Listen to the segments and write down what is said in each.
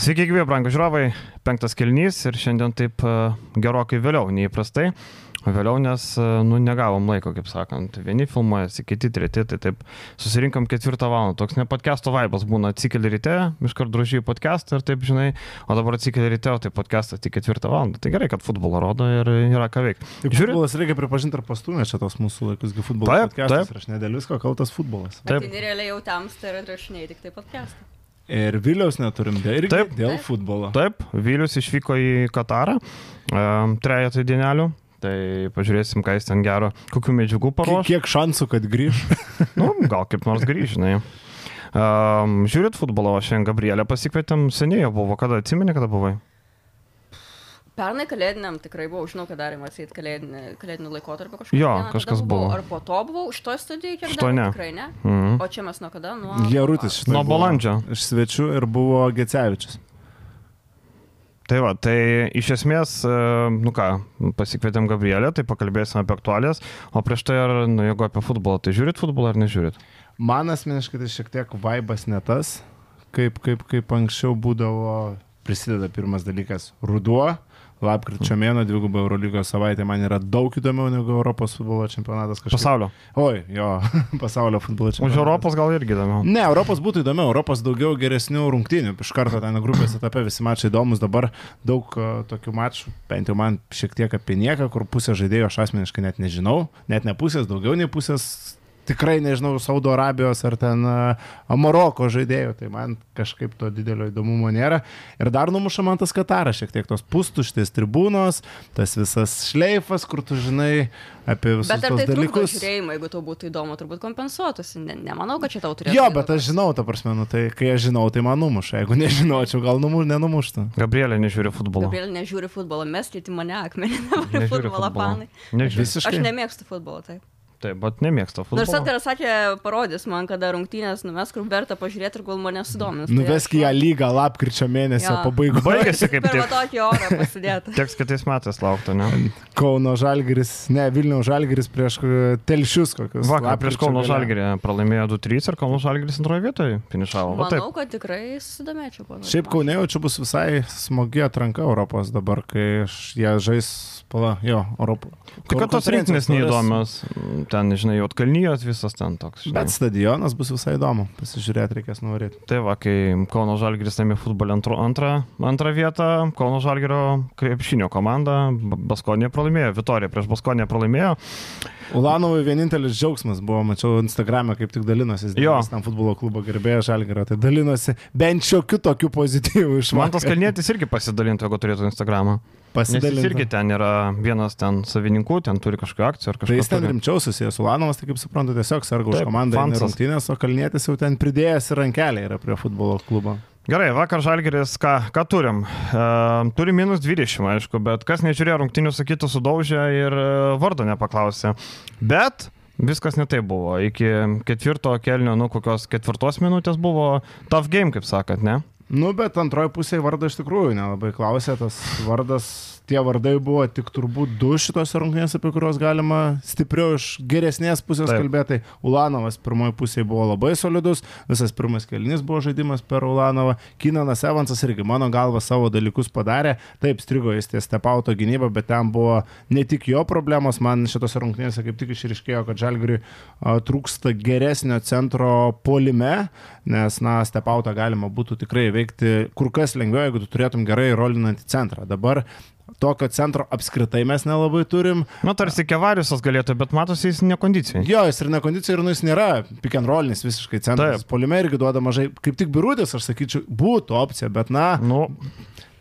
Sveiki, gyvi, brangų žiūrovai. Penktas kelnys ir šiandien taip e, gerokai vėliau neįprastai. Vėliau, nes, e, nu, negavom laiko, kaip sakant. Vieni filmuojasi, kiti treti, tai taip susirinkam ketvirtą valandą. Toks ne podcast'o vaibas būna, atsikeli ryte, iškart drožiai podcast'ą ir taip, žinai, o dabar atsikeli ryte, o tai podcast'as tik ketvirtą valandą. Tai gerai, kad futbolą rodo ir yra ką veikti. Žiūrėk, futbolas reikia pripažinti ar pastumė čia tos mūsų laikus, kai futbolas. Taip, taip. Ir aš ne dėl visko kaltas futbolas. Taip. Tai realiai jau tamsta ir atrašinėjai tik tai podcast'ą. Ir Viliaus neturim, dėl, Taip. dėl futbolo. Taip, Vilius išvyko į Katarą, um, trejetą dienelių. Tai pažiūrėsim, ką jis ten gero, kokių medžiagų Kiek, paruoš. kiek šansų, kad grįž? Nu, gal kaip nors grįžinai. Um, žiūrit futbolo, šiandien Gabrielę pasikvietėm, seniai jau buvo, kada atsimeni, kada buvai? Pernai kalėdiniam tikrai buvau, žinau, kad darėm atseit kalėdinį, kalėdinių laikotarpį kažkokį. Jo, dieną, kažkas buvo. Ar po to buvau, iš to studijų kiek dar ne. tikrai ne. Mhm. O čia mes nuo kada? Nuo... Šitą. Nuo balandžio. Iš svečių ir buvo Gecevičius. Tai va, tai iš esmės, e, nu ką, pasikvietėm Gabrielę, tai pakalbėsim apie aktualijas, o prieš tai, ar, nu, jeigu apie futbolą, tai žiūrit futbolą ar nežiūrit? Man asmeniškai tai šiek tiek vaibas ne tas, kaip, kaip, kaip anksčiau būdavo, prisideda pirmas dalykas - ruduo. Lapkričio mėno, dvigubą Eurolygos savaitę man yra daug įdomiau negu Europos futbolo čempionatas. Kažkaip. Pasaulio. Oi, jo, pasaulio futbolo Už čempionatas. Europos gal irgi įdomiau. Ne, Europos būtų įdomiau, Europos daugiau geresnių rungtynių. Iš karto ten grupės etape visi mačai įdomus, dabar daug uh, tokių mačų, bent jau man šiek tiek apie nieką, kur pusė žaidėjo aš asmeniškai net nežinau, net ne pusės, daugiau nei pusės. Tikrai nežinau, Saudo Arabijos ar ten Maroko žaidėjų, tai man kažkaip to didelio įdomumo nėra. Ir dar numuša man tas Kataras, šiek tiek tos pustuštės tribūnos, tas visas šleifas, kur tu žinai apie visus Bet ar tos tai trukdo dalykus. žiūrėjimą, jeigu tau būtų įdomu, turbūt kompensuotųsi. Ne, nemanau, kad čia tau turėtų. Jo, bet aš žinau, ta prasme, nu, tai kai aš žinau, tai man numuša. Jeigu nežinočiau, gal numu, nenumuštų. Gabrielė nežiūri futbolo. Gabrielė nežiūri futbolą, meskite mane akmenį, futbolo. panai. Nežiūri. Visiškai. Aš nemėgstu futbolo, taip. Taip, bet nemėgsta Nors futbolo. Edgaras sakė, parodys man, kada rungtynės numes, kur verta pažiūrėti ir gal mane sudomins. Nuvesk į ją lygą lapkričio mėnesio pabaigoje. Baigėsi kaip tik. tokį orą pasidėti. Teks kitais metais laukti, ne? Kauno Žalgiris, ne, Vilniaus Žalgiris prieš e, telšius kokius. Vakar prieš Kauno. Žalgirį pralaimėjo 2-3 ir Kauno Žalgiris antroje vietoje finišavo. Manau, kad tikrai to. Šiaip Kaune jau čia bus visai smagi atranka Europos dabar, kai jie žais, pala, jo, Europos. Tik kad tos rinktinės neįdomios. Ten, žinai, Jotkalnyjos visas ten toks. žinai. Bet stadionas bus visai įdomu, pasižiūrėti reikės nuvaryti. Tai va, kai Kauno Žalgiris futbolą antro, antrą, antrą vietą, Kauno Žalgirio krepšinio komanda Baskonė pralaimėjo, Vitorija prieš Baskonę pralaimėjo. Ulanovui vienintelis džiaugsmas buvo, mačiau Instagram'e kaip tik dalinosi, Jo. tam futbolo klubo gerbėjas Žalgirio, tai dalinosi bent šiokiu tokiu pozityvu iš Man tas kalnėtis irgi pasidalintų, jeigu turėtų Instagramą. Nes jis irgi ten yra vienas ten savininkų, ten turi kažkokią akciją ar Tai kažką. jis ten rimčiau susijęs su Lanovas, tai kaip suprantu, tiesiog sargo už komandą rungtynės, o Kalnietis jau ten pridėjęs ir rankelį yra prie futbolo klubo. Gerai, vakar Žalgiris, ką, ką turim? Uh, turim minus 20, aišku, bet kas nežiūrėjo rungtinių, sakytų, sudaužė ir e, vardo nepaklausė. Bet viskas netai buvo. Iki ketvirto kelnio, nu kokios ketvirtos minutės buvo tough game, kaip sakant, ne? Nu, bet antroji pusė vardo iš tikrųjų nelabai klausė, tas vardas, tie vardai buvo tik turbūt du šitos rungtynės, apie kuriuos galima stipriau iš geresnės pusės Taip. kalbėti. Ulanovas pirmoji pusė buvo labai solidus, visas pirmas kelnys buvo žaidimas per Ulanovą, Kinanas Evansas irgi mano galva savo dalykus padarė, taip strigo jis ties stepauto gynybą, bet ten buvo ne tik jo problemos, man šitose rungtynėse kaip tik išriškėjo, kad Žalgiriui trūksta geresnio centro polime, nes, na, stepautą galima būtų tikrai veikti kur kas lengviau, jeigu tu turėtum gerai rolinantį centrą. Dabar tokio centro apskritai mes nelabai turim. Na, tarsi Kevariusas galėtų, bet matosi jis nekondicijai. Jo, jis ir nekondicija, ir nu jis nėra pick and rollinis visiškai centras. Polime irgi duoda mažai, kaip tik biurūtis, aš sakyčiau, būtų opcija, bet na, Nu,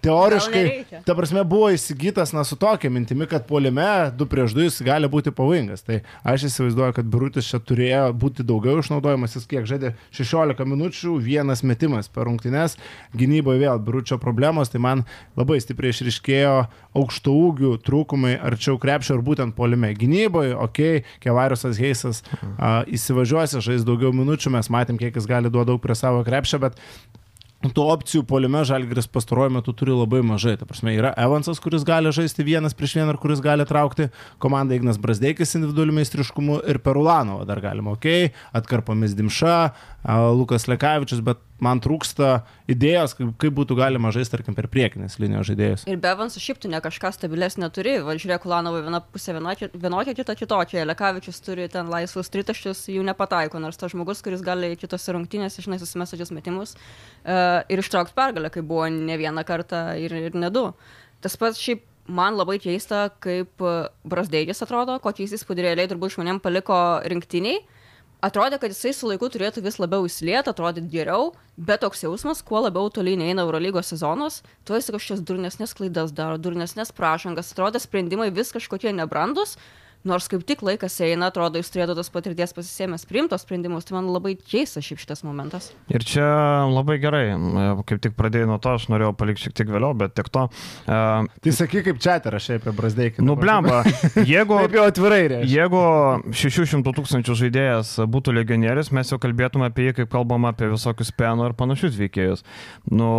teoriškai, ta prasme, buvo įsigytas, na, su tokia mintimi, kad polime 2 prieš 2 jis gali būti pavojingas. Tai aš įsivaizduoju, kad biurūtis čia turėjo būti daugiau išnaudojamas, jis kiek žaidė 16 minučių, vienas metimas per rungtynes, gynyboje vėl biurūčio problemos, tai man labai stipriai išriškėjo aukšto ūgių trūkumai arčiau krepšio ir būtent polime. Gynyboje, okei, okay, Kevariusas Heisas a, įsivažiuosi, žais daugiau minučių, mes matėm, kiek jis gali duoti daug prie savo krepšio, bet Tų opcijų polime Žalgiris pastaruoju metu turi labai mažai. Ta prasme, yra Evansas, kuris gali žaisti vienas prieš vieną ir kuris gali traukti komandą Ignas Brasdeikis individualiu meistriškumu ir Perulanovą dar galima, ok, atkarpomis Dimša, Lukas Lekavičius, bet man trūksta idėjos, kaip, kaip būtų galima žaisti, tarkim, per priekinės linijos žaidėjus. Ir be Evansų šiaip tu ne kažką stabilesnio turi. Va, žiūrėk, Kulanovai viena pusė vienokia, kita kitokia. Lekavičius turi ten laisvus tritaškius, jų nepataiko, nors tas žmogus, kuris gali kitose rungtynėse, žinai, susimesadžius metimus uh, ir ištraukti pergalę, kai buvo ne vieną kartą ir, ir ne du. Tas pats šiaip man labai keista, kaip Brasdeigis atrodo, kokį jis įspūdį realiai turbūt žmonėm paliko rinktiniai. Atrodė, kad jisai su laiku turėtų vis labiau įsilieti, atrodyti geriau, bet toks jausmas, kuo labiau tolyn eina Eurolygos sezonas, tuo jis kažkokias durnesnės klaidas daro, durnesnės prašangas, atrodo sprendimai vis kažkokie nebrandus, nors kaip tik laikas eina, atrodo, jis turėtų tos patirties pasisėmęs priimtos sprendimus, tai man labai keista šiaip šitas momentas. Ir čia labai gerai, kaip tik pradėjai nuo to, aš norėjau palikti šiek tiek vėliau, bet tiek to. Uh, tai sakyk, kaip čia rašai apie Brasdeikį. Nublemba, jeigu, Taip jau atvirai reiškia. jeigu 600 tūkstančių žaidėjas būtų legionierius, mes jau kalbėtume apie jį, kaip kalbam apie visokius penų ir panašius veikėjus. Nu,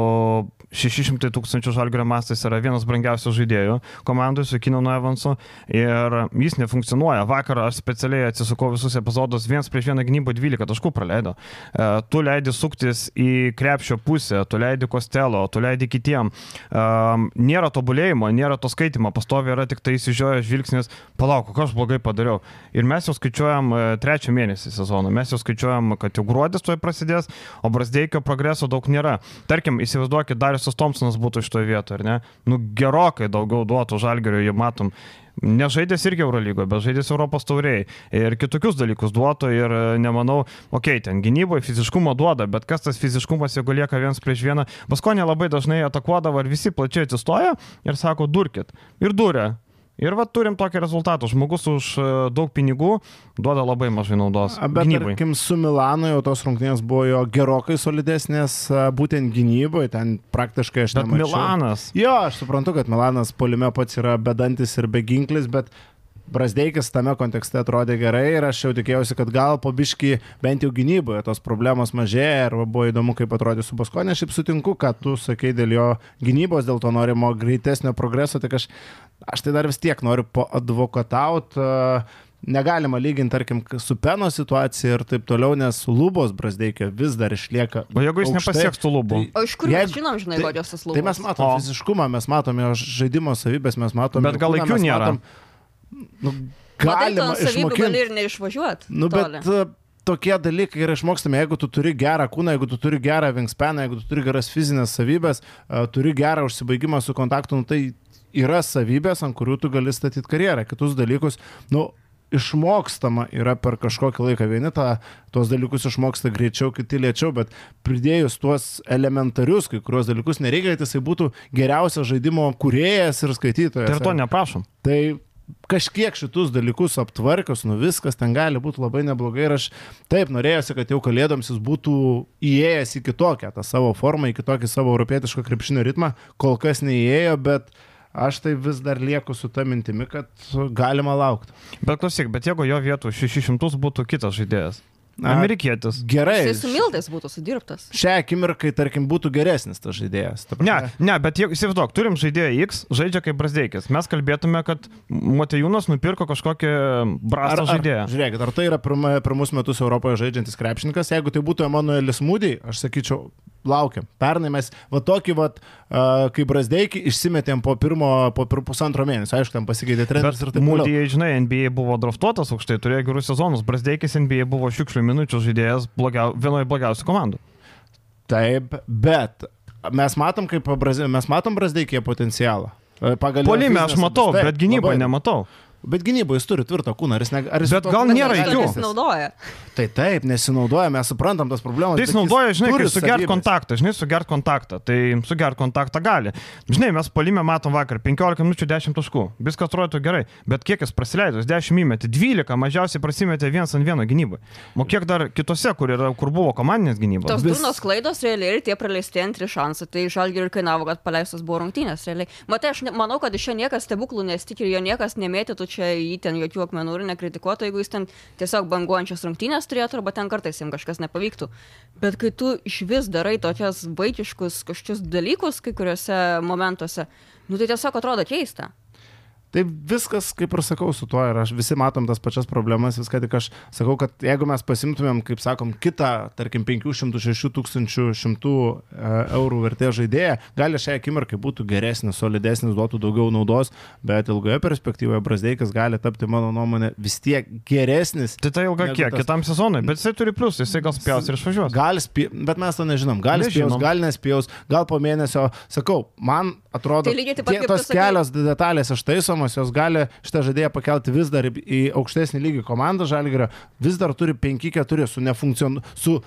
600 tūkstančių žalgrio mastas yra vienas brangiausių žaidėjų komandai su Kinonu Evansu ir jis nefunkcionuoja. Vakar aš specialiai atsisukau visus epizodus, vienas prieš vieną gynybą 12 taškų praleido. E, tu leidi suktis į krepšio pusę, tu leidi kostelo, tu leidi kitiem. E, nėra tobulėjimo, nėra to skaitimo, pastovi yra tik tai įsižiojęs žvilgsnis, palauk, ką aš blogai padariau. Ir mes jau skaičiuojam e, trečią mėnesį sezoną, mes jau skaičiuojam, kad jau gruodis tuoj prasidės, o Brasdeikio progreso daug nėra. Tarkim, įsivaizduokit, Dariusas Thompsonas būtų šitoje vietoje, ar ne? Nu, gerokai daugiau duotų žalgerių, jį matom. Nežaidęs irgi Eurolygoje, bet žaidęs Europos tauriai. Ir kitokius dalykus duotų ir e, nemanau, okei, okay, ten gynyboje fiziškumo duoda, bet kas tas fiziškumas, jeigu lieka viens prieš vieną. Baskonė labai dažnai atakuodavo ir visi plačiai atsistoja ir sako, durkit. Ir durė. Ir va turim tokį rezultatą. Žmogus už e, daug pinigų duoda labai mažai naudos. Bet gynybai. tarkim, su Milanu jau tos rungtynės buvo jo gerokai solidesnės, a, būtent gynyboje, ten praktiškai aš Bet nemačiau. Milanas. Jo, aš suprantu, kad Milanas polime pats yra bedantis ir beginklis, bet Brasdeikis tame kontekste atrodė gerai ir aš jau tikėjausi, kad gal po biški bent jau gynyboje tos problemos mažėja ir buvo įdomu, kaip atrodė su Baskonė. Aš šiaip sutinku, kad tu sakai dėl jo gynybos, dėl to norimo greitesnio progreso, tik aš, aš tai dar vis tiek noriu poadvokataut. Negalima lyginti, tarkim, su Peno situacija ir taip toliau, nes lubos Brasdeikio vis dar išlieka. O jeigu jis aukštai. nepasieks tų lubų? O iš kur mes žinom, žinai, tai- kokios tas lūpos? Tai mes matome fiziškumą, mes matome jo žaidimo savybės, mes matome. Bet gal laikių nėra. matom- Nu, galima išmokyti. gali ir neišvažiuoti. Nu, bet uh, tokie dalykai yra išmokstami, jeigu tu turi gerą kūną, jeigu tu turi gerą vingspeną, jeigu tu turi geras fizinės savybės, uh, turi gerą užsibaigimą su kontaktu, nu, tai yra savybės, ant kurių tu gali statyti karjerą. Kitus dalykus, nu, išmokstama yra per kažkokį laiką. Vieni tą, tuos dalykus išmoksta greičiau, kiti lėčiau, bet pridėjus tuos elementarius kai kurios dalykus, nereikia, kad jisai būtų geriausias žaidimo kuriejas ir skaitytojas. Tai ir to neprašom. Tai kažkiek šitus dalykus aptvarkius, nu viskas ten gali būti labai neblogai ir aš taip norėjusi, kad jau kalėdoms jis būtų įėjęs į kitokią tą savo formą, į kitokį savo europietišką krepšinio ritmą, kol kas neįėjo, bet aš tai vis dar lieku su ta mintimi, kad galima laukti. Bet klausyk, bet jeigu jo vietų 600 būtų kitas žaidėjas. Amerikietis. Gerai. Jis su Mildais būtų sudirbtas. Šią akimirką, tarkim, būtų geresnis tas žaidėjas. Ta Ne, ne, bet jeigu įsivaizduok, turim žaidėją X, žaidžia kaip Brasdeikis. Mes kalbėtume, kad Matejūnas nupirko kažkokį brastą žaidėją. Žiūrėkit, ar tai yra pirma, pirmus metus Europoje žaidžiantis krepšininkas? Jeigu tai būtų Emanuelis Mūdį, aš sakyčiau, laukiam. Pernai mes va tokį, va, uh, kaip Brasdeikį, išsimetėm po pirmo, po pir pusantro mėnesio. Aišku, tam pasikeitė treneris ir taip toliau. Mūdį, žinai, NBA buvo draftuotas aukštai, turėjo gerus sezonus. Brasdeikis NBA buvo šiukšlių minučių žaidėjas blogiau, vienoje blogiausių komandų. Taip, bet mes matom, kaip mes matom Brasdeikėje potencialą. E, Polime aš matau, bet gynyboje nematau. Bet gynyboje jis turi tvirtą kūną. Ar jis ne, ar jis Bet gal nėra keistis? Nesinaudoja. Tai taip, nesinaudoja, mes suprantam tas problemas. Tai jis naudoja, žinai, turi sugert kontaktą, žinai, sugert kontaktą. Tai sugert kontaktą gali. Žinai, mes palime matom vakar 15 minučių 10 taškų. Viskas atrodo gerai. Bet kiek jis praleido? 10 įmetė, 12 mažiausiai prasimetė vienas ant vieno gynybai. O kiek dar kitose, kur, yra, kur buvo komandinės gynybos? Tos durnos klaidos realiai ir tie praleisti antri šansai, tai žalgi ir kainavo, kad paleistos buvo rungtynės realiai. Matai, aš manau, kad iš čia niekas stebuklų nesitikė ir jo niekas nemėtytų čia į ten jokių akmenų ir nekritikuotų, jeigu jis ten tiesiog banguojančias rungtynės turėtų arba ten kartais jam kažkas nepavyktų. Bet kai tu iš vis darai tokias vaikiškus kažkokius dalykus kai kuriuose momentuose, nu tai tiesiog atrodo keista. Tai viskas, kaip ir sakau, su tuo ir aš visi matom tas pačias problemas, viską tik aš sakau, kad jeigu mes pasimtumėm, kaip sakom, kitą, tarkim, 500-6 tūkstančių šimtų e, eurų vertės žaidėją, gali šią akimirką būtų geresnis, solidesnis, duotų daugiau naudos, bet ilgoje perspektyvoje Brasdeikas gali tapti, mano nuomonė, vis tiek geresnis. Tai tai ilga kiek, tas- kitam sezonui, bet jisai turi plius, jisai gal spjaus ir išvažiuos. Gal spė, bet mes to nežinom. Gal Nežinom. gal nespėjaus, gal po mėnesio. Sakau, man atrodo, Tai tie, tos kelios detalės ištaisomos, jos gali šitą žaidėją pakelti vis dar į- aukštesnį lygį. Komanda Žalgirio vis dar turi 5-4 su, nefunkcion... su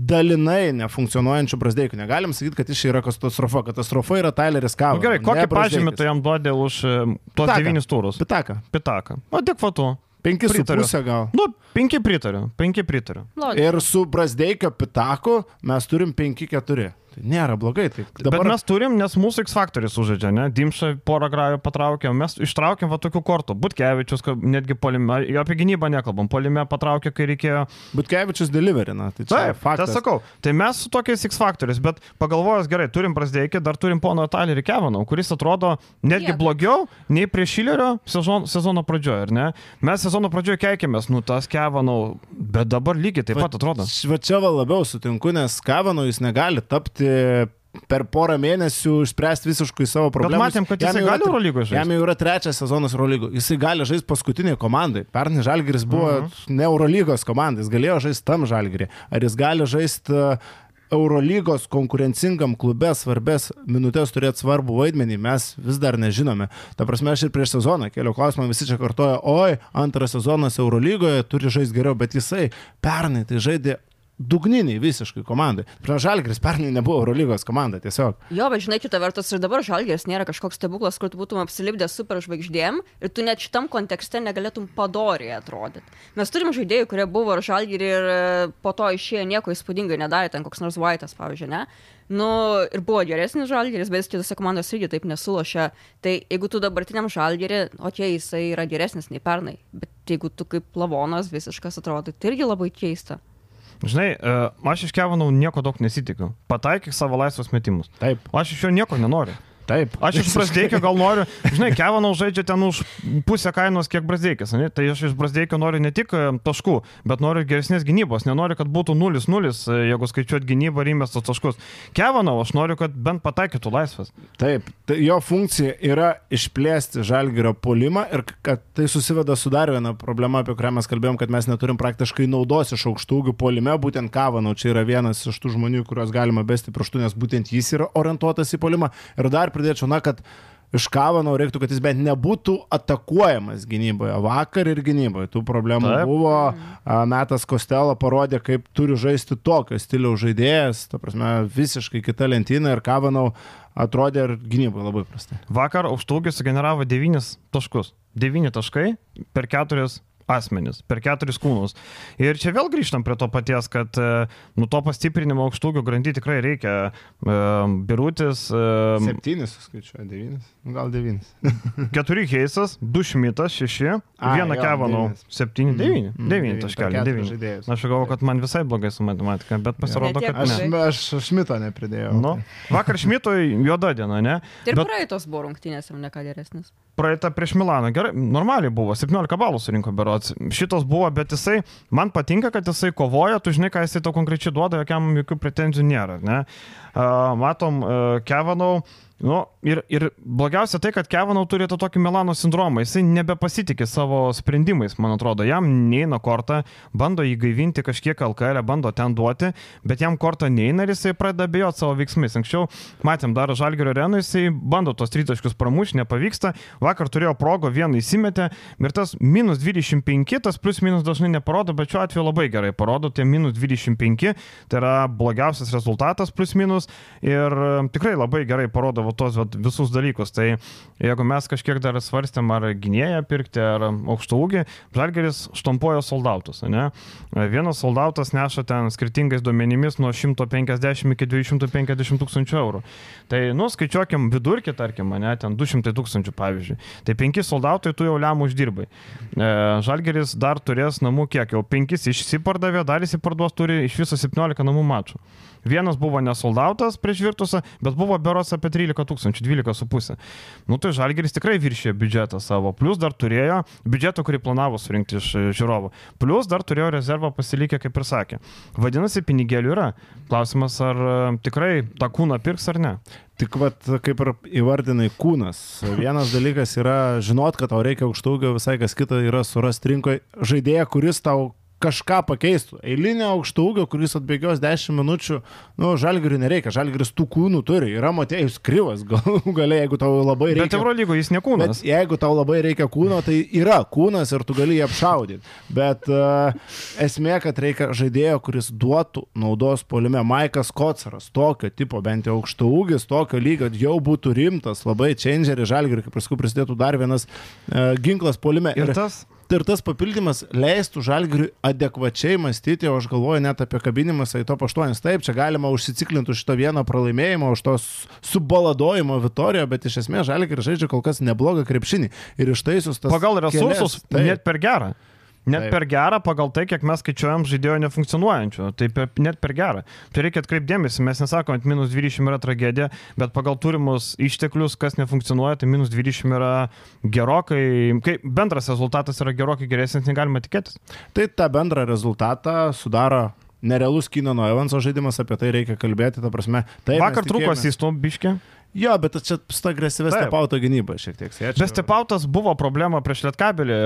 dalinai nefunkcionuojančiu Brasdeikiu. Negalim sakyti, kad jis čia yra katastrofa. Katastrofa yra Tyleris Kavas. Na gerai, kokį pažymį tu jam duodi už e, tuos devynis turus? Pitaka. Pitaką. Adekvatu. 5 su Pritariu. pusė gal. Nu, penki pritariu, penki pritariu. Logiška. Ir su Brasdeikio Pitaku mes turim 5-4. Tai nėra blogai. Tai Dabar... Bet mes turim, nes mūsų X faktorius sužaidžia, ne? Dimša porą grajų patraukė, mes ištraukėm va tokių kortų. Butkevičius, netgi polime, apie gynybą nekalbam, polime patraukė, kai reikėjo. Butkevičius deliverina. Tai čia Taip, tai faktas. sakau, tai mes su tokiais X faktorius, bet pagalvojus gerai, turim Brasdeikį, dar turim pono Talerį Kevaną, kuris atrodo netgi Jėga. blogiau nei prie Šilerio sezon, sezono pradžioje, ar ne? Mes sezono pradžioje keikėmės, nu tas Kevanau, bet dabar lygiai taip pat atrodo. Va čia va labiau sutinku, nes Kavano jis negali tapti per porą mėnesių išspręsti visiškai savo problemą. matėm, kad jisai gali Eurolygoje žaisti. Jam jau yra trečias sezonas Eurolygoje. Jisai gali žaisti paskutiniai komandai. Pernai Žalgiris buvo uh Mhm. -huh. ne Eurolygos komandai, jis galėjo žaisti tam Žalgirį. Ar jis gali žaisti uh, Eurolygos konkurencingam klube svarbės minutės turėti svarbų vaidmenį, mes vis dar nežinome. Ta prasme, aš ir prieš sezoną keliu klausimą, visi čia kartoja, oi, antras sezonas Eurolygoje turi žaisti geriau, bet jisai pernai tai žaidė dugniniai visiškai komandai. Prieš Žalgiris pernai nebuvo Eurolygos komanda, tiesiog. Jo, bet žinai, kita vertus ir dabar žalgeris nėra kažkoks stebuklas, kur tu būtum apsilipdęs super žvaigždėm ir tu net šitam kontekste negalėtum padoriai atrodyti. Mes turim žaidėjų, kurie buvo ir žalgerį ir e, po to išėjo nieko įspūdingai nedarė, ten koks nors Vaitas, pavyzdžiui, ne? Nu, ir buvo geresnis žalgeris, bet jis kitose komandose irgi taip nesulošia. Tai jeigu tu dabartiniam žalgerį, o čia jisai yra geresnis nei pernai, bet jeigu tu kaip lavonas visiškas atrodo, tai irgi labai keista. Žinai, e, aš iš Kevanau nieko daug nesitikiu. Pataikyk savo laisvus metimus. Taip, Aš iš jo nieko nenoriu. Taip. Aš iš Brasdeikio gal noriu, žinai, Kevanau žaidžia ten už pusę kainos, kiek Brasdeikis, ne? tai aš iš Brasdeikio noriu ne tik taškų, bet noriu geresnės gynybos, nenoriu, kad būtų 0-0, e, jeigu skaičiuot gynybą ir įmestus taškus. Kevanau, aš noriu, kad bent pataikytų laisvas. Taip, tai jo funkcija yra išplėsti žalgerio polimą ir kad tai susiveda su dar viena problema, apie kurią mes kalbėjom, kad mes neturim praktiškai naudos iš aukštųjų polime, būtent Kavanau čia yra vienas iš tų žmonių, kuriuos galima besti praštų, nes būtent jis yra orientuotas į polimą. Ir dar pridėčiau, na, kad iš Kavanau reiktų, kad jis bent nebūtų atakuojamas gynyboje, vakar ir gynyboje. Tų problemų Taip. Buvo, a, metas Kostelo parodė, kaip turi žaisti tokio stiliaus žaidėjas, ta prasme, visiškai kita lentyna ir Kavanau atrodė ir gynyboje labai prastai. Vakar aukštūgis sugeneravo 9 taškus. 9 taškai per 4 asmenis, per keturis kūnus. Ir čia vėl grįžtam prie to paties, kad e, nu to pastiprinimo aukštūgių grandy tikrai reikia. E, Birutis, e, Septynis suskaičiuoja, devynis, nu, gal devynis. keturi Heisas, du Šmitas, šeši, A, vieną Kevanau, septyni, devyni, Mm, devyni devyni, keturis devyni. Aš galvoju, kad man visai blogai su matematika, bet pasirodo, kad Aš, ne. aš Šmito nepridėjau. Nu, vakar Šmitoj juoda diena, ne? Ir Bet- praeitos buvo rungtynės, jau ne ką geresnis. Praeitą prieš Milaną. Gerai, normaliai buvo, 17 balų surinko berots. Šitas buvo, bet jisai, man patinka, kad jisai kovoja, tu žinai, ką jisai to konkrečiai duoda, jokiam jokių pretenzijų nėra. Ne? Uh, matom, uh, Kevanau. Nu, ir, ir blogiausia tai, kad Kevanau turi tą tokį Milano sindromą. Jisai nebepasitikė savo sprendimais, man atrodo. Jam neina kortą, bando jį gaivinti kažkiek LKL, bando ten duoti, bet jam kortą neina ir jisai pradeda bejoti savo veiksmais. Anksčiau matėm dar Žalgerio arenui, jisai bando tos tritaškius pramušti, nepavyksta. Vakar turėjo progą, vieną įsimetė ir tas minus 25, tas plus minus dažnai neparodo, bet šiuo atveju labai gerai parodo, tie minus 25, tai yra blogiausias rezultatas plus minus ir e, tikrai labai gerai parodo va, tos va, visus dalykus. Tai jeigu mes kažkiek dar svarstėm, ar gynėją pirkti, ar aukštų ūgį, Žalgeris štampuoja soldautus. Ne? Vienas soldautas neša ten skirtingais duomenimis nuo 150 iki 250 tūkstančių eurų. Tai, nu, skaičiuokim vidurkį, tarkim, ne, ten 200 tūkstančių pavyzdžiui. Tai 5 soldautai tu jau lemų uždirbai. E, Žalgeris dar turės namų kiek, jau 5 išsipardavė, dar įsiparduos turi iš viso 17 namų mačų. Vienas buvo nesoldautas prieš Virtusą, bet buvo beros apie 13 tūkstančių, 12,5. Nu tai Žalgeris tikrai viršė biudžetą savo. Plus dar turėjo biudžetą, kurį planavo surinkti iš žiūrovų. Plus dar turėjo rezervą pasilikę, kaip ir sakė. Vadinasi, pinigėlių yra. Klausimas, ar e, tikrai tą kūną pirks ar ne. Tik vat, kaip ir įvardinai kūnas. Vienas dalykas yra žinot, kad tau reikia aukštaugio, visai kas kita yra surasti rinkoje žaidėją, kuris tau kažką pakeistų. Eilinio aukšto ūgio, kuris atbėgios 10 minučių, nu, žalgiriui nereikia, žalgiris tų kūnų turi, yra motėjus kryvas, gal galiai, jeigu tau labai reikia. Bet Eurolygo jis ne Bet kūnas. jeigu tau labai reikia kūno, tai yra kūnas ir tu gali jį apšaudyti. Bet uh, esmė, kad reikia žaidėjo, kuris duotų naudos polime. Maikas Kocaras, tokio tipo, bent jau aukšto ūgis, tokio lygio, jau būtų rimtas, labai changeris žalgiriui, kaip paskui prisidėtų dar vienas uh, ginklas polime. Ir tas, Ir tas papildymas leistų žalgiriui adekvačiai mąstyti, o aš galvoju net apie kabinimas į top 8. Taip, čia galima užsiciklinti už šito vieno pralaimėjimo, už tos subaladojimo Vitorijo, bet iš esmės žalgiris žaidžia kol kas neblogą krepšinį. Ir ištaisius tas... pagal resursus, kelias- taip. net per gerą. Net Taip. per gerą, pagal tai, kiek mes skaičiuojam žaidėjo nefunkcionuojančių. Tai per, net per gerą. Tai reikia atkreipdėmėsi, mes nesakome, kad minus 20 yra tragedija, bet pagal turimus išteklius, kas nefunkcionuoja, tai minus 20 yra gerokai, kai bendras rezultatas yra gerokai geresnis, negalima tikėtis. Tai tą bendrą rezultatą sudaro nerealus Kino Evanso žaidimas, apie tai reikia kalbėti, ta prasme. Taip, Vakar mes truko tikėjomės- įstum biškė. Jo, bet čia su ta agresyvės Taip. stepauto gynyba šiek tiek. sėčia. Bet stepautas buvo problema prieš Lietkabelį,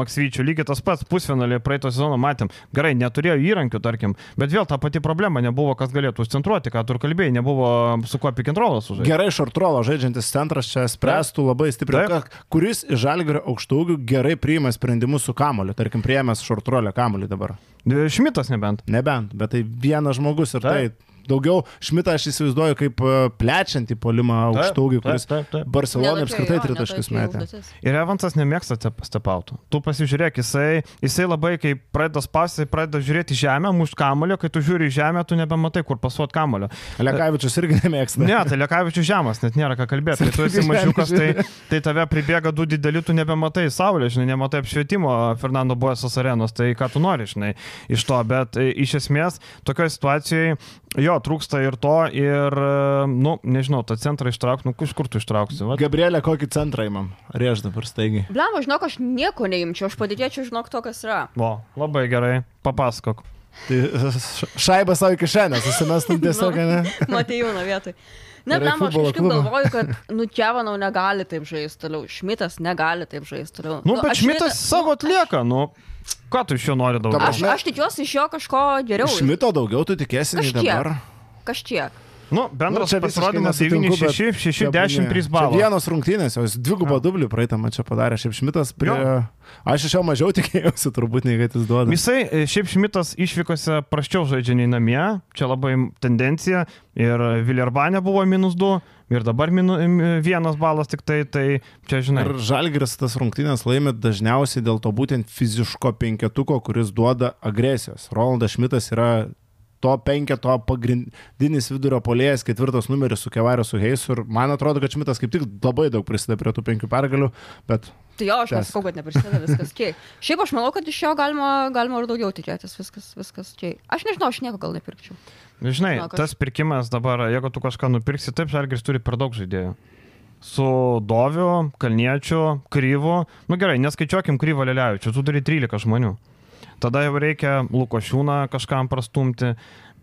Maksvyčių, lygiai tas pats pusfinalį praeito sezono matėm. Gerai, neturėjo įrankių, tarkim, bet vėl ta pati problema, nebuvo kas galėtų užcentruoti, ką tu kalbėjai, nebuvo su kuo pikintrolas sužaisti. Gerai šartrolo žaidžiantis centras čia spręstų labai stipriai. Taip. Kuris iš žalgerio aukštaugių gerai priima sprendimus su kamoliu, tarkim, priėmęs šartrolę kamoliu dabar. Šmitas nebent. Nebent, bet tai vienas žmogus ir Taip. tai. Daugiau Šmitą aš įsivaizduoju kaip e, plečiantį polimą aukštaugių, kuris Taip, taip. Barcelona Netokia apskritai tritaškius metė. Ir Evansas nemėgsta step- stepautų. Tu pasižiūrėk, jisai, jisai labai, kai pradeda spausti, pradeda žiūrėti į žemę, mušt kamulio, kai tu žiūri į žemę, tu nebematai, kur pasuot kamulio. Lekavičius irgi nemėgsta. Ne, tai Lekavičius žemas, net nėra ką kalbėti. Kai tu esi mažiukas, tai, tai tave pribėga du dideli, tu nebematai saulės, žinai, nematai apšvietimo Fernando Buesos arenos, tai ką tu nori, žinai, iš to. Bet e, iš esmės, tokioje situacijoje jo trūksta ir to, ir, e, nu, nežinau, tą centrą ištraukti, nu, iš kur tu ištrauksi? Va, Gabrielė, kokį centrą įmam? Rėž dabar staigiai. Blemba, žinok, aš nieko neimčiau, aš padėčiau, žinok, to, kas yra. o, labai gerai, papasakok. Tai šaibą savo kišenę, susimestum tiesiog, ne? Matėjūno vietoj. Ne, Gerai, blem, aš kažkaip klubą. galvoju, kad, nu, Čiavanau negali taip žaisti toliau, Šmitas negali taip žaisti toliau. Nu, bet aš Šmitas savo atlieka, nu, ką tu iš jo nori daugiau? Aš, aš tikiuosi iš jo kažko geriau. Šmito daugiau tu tikėsi nei dabar. Kažkiek. Nu, bendras nu, pasirodymas nesutinku, 9, bet 6, 6, Čia 10, ne. 3 Čia balai. Vienos rungtynės, jos dvigubą dublių praeitą mačią padarė. Šiaip Šmitas prie... Jo. Aš iš jo mažiau tikėjausi, turbūt, nei kad jis duoda. Jisai, e, šiaip Šmitas išvykose praščiau žaidžia nei namie, čia labai tendencija ir Viljarbanė buvo minus 2 ir dabar minu, vienas balas tik tai, tai čia žinai. Ir Žalgiris tas rungtynės laimė dažniausiai dėl to būtent fiziško penketuko, kuris duoda agresijos. Rolandas Šmitas yra to penketo pagrindinis vidurio polėjas, ketvirtas numeris su Kevario su Heisu. Ir man atrodo, kad Šmitas kaip tik labai daug prisideda prie tų penkių pergalių, bet Tai jo, aš nesakau, kad neprisideda viskas čia. Šiaip aš manau, kad iš jo galima, galima ir daugiau tikėtis, viskas, viskas čia. Aš nežinau, aš nieko gal nepirkčiau. Žinai, Na, kas- tas pirkimas dabar, jeigu tu kažką nupirksi, taip, Žalgiris turi per daug žaidėjų. Su Doviu, Kalniečiu, Kryvu. Nu gerai, neskaičiuokim Kryvo Leliavičių, tu turi 13 žmonių. Tada jau reikia Lukošiūną kažkam prastumti,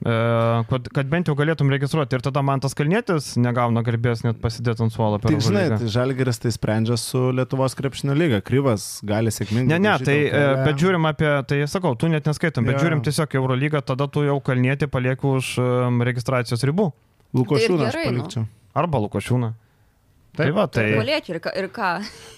kad, kad bent jau galėtum registruoti. Ir tada man tas Kalnietis negauna garbės net pasidėti ant suolo per tik žinai, tai Žalgiris tai sprendžia su Lietuvos krepšinio lyga. Kryvas gali sėkmingai. Ne, ne, tai, e, LKL. bet žiūrim apie, tai sakau, tu net neskaitom, bet Jo. žiūrim tiesiog Eurolygą, tada tu jau kalnietį palieki už em, registracijos ribų. Lukošiūną aš Tai gerai, nu. palikčiau. Arba Lukošiūną. Tai Taip, va, tai... Palieki ir, ką- ir ką.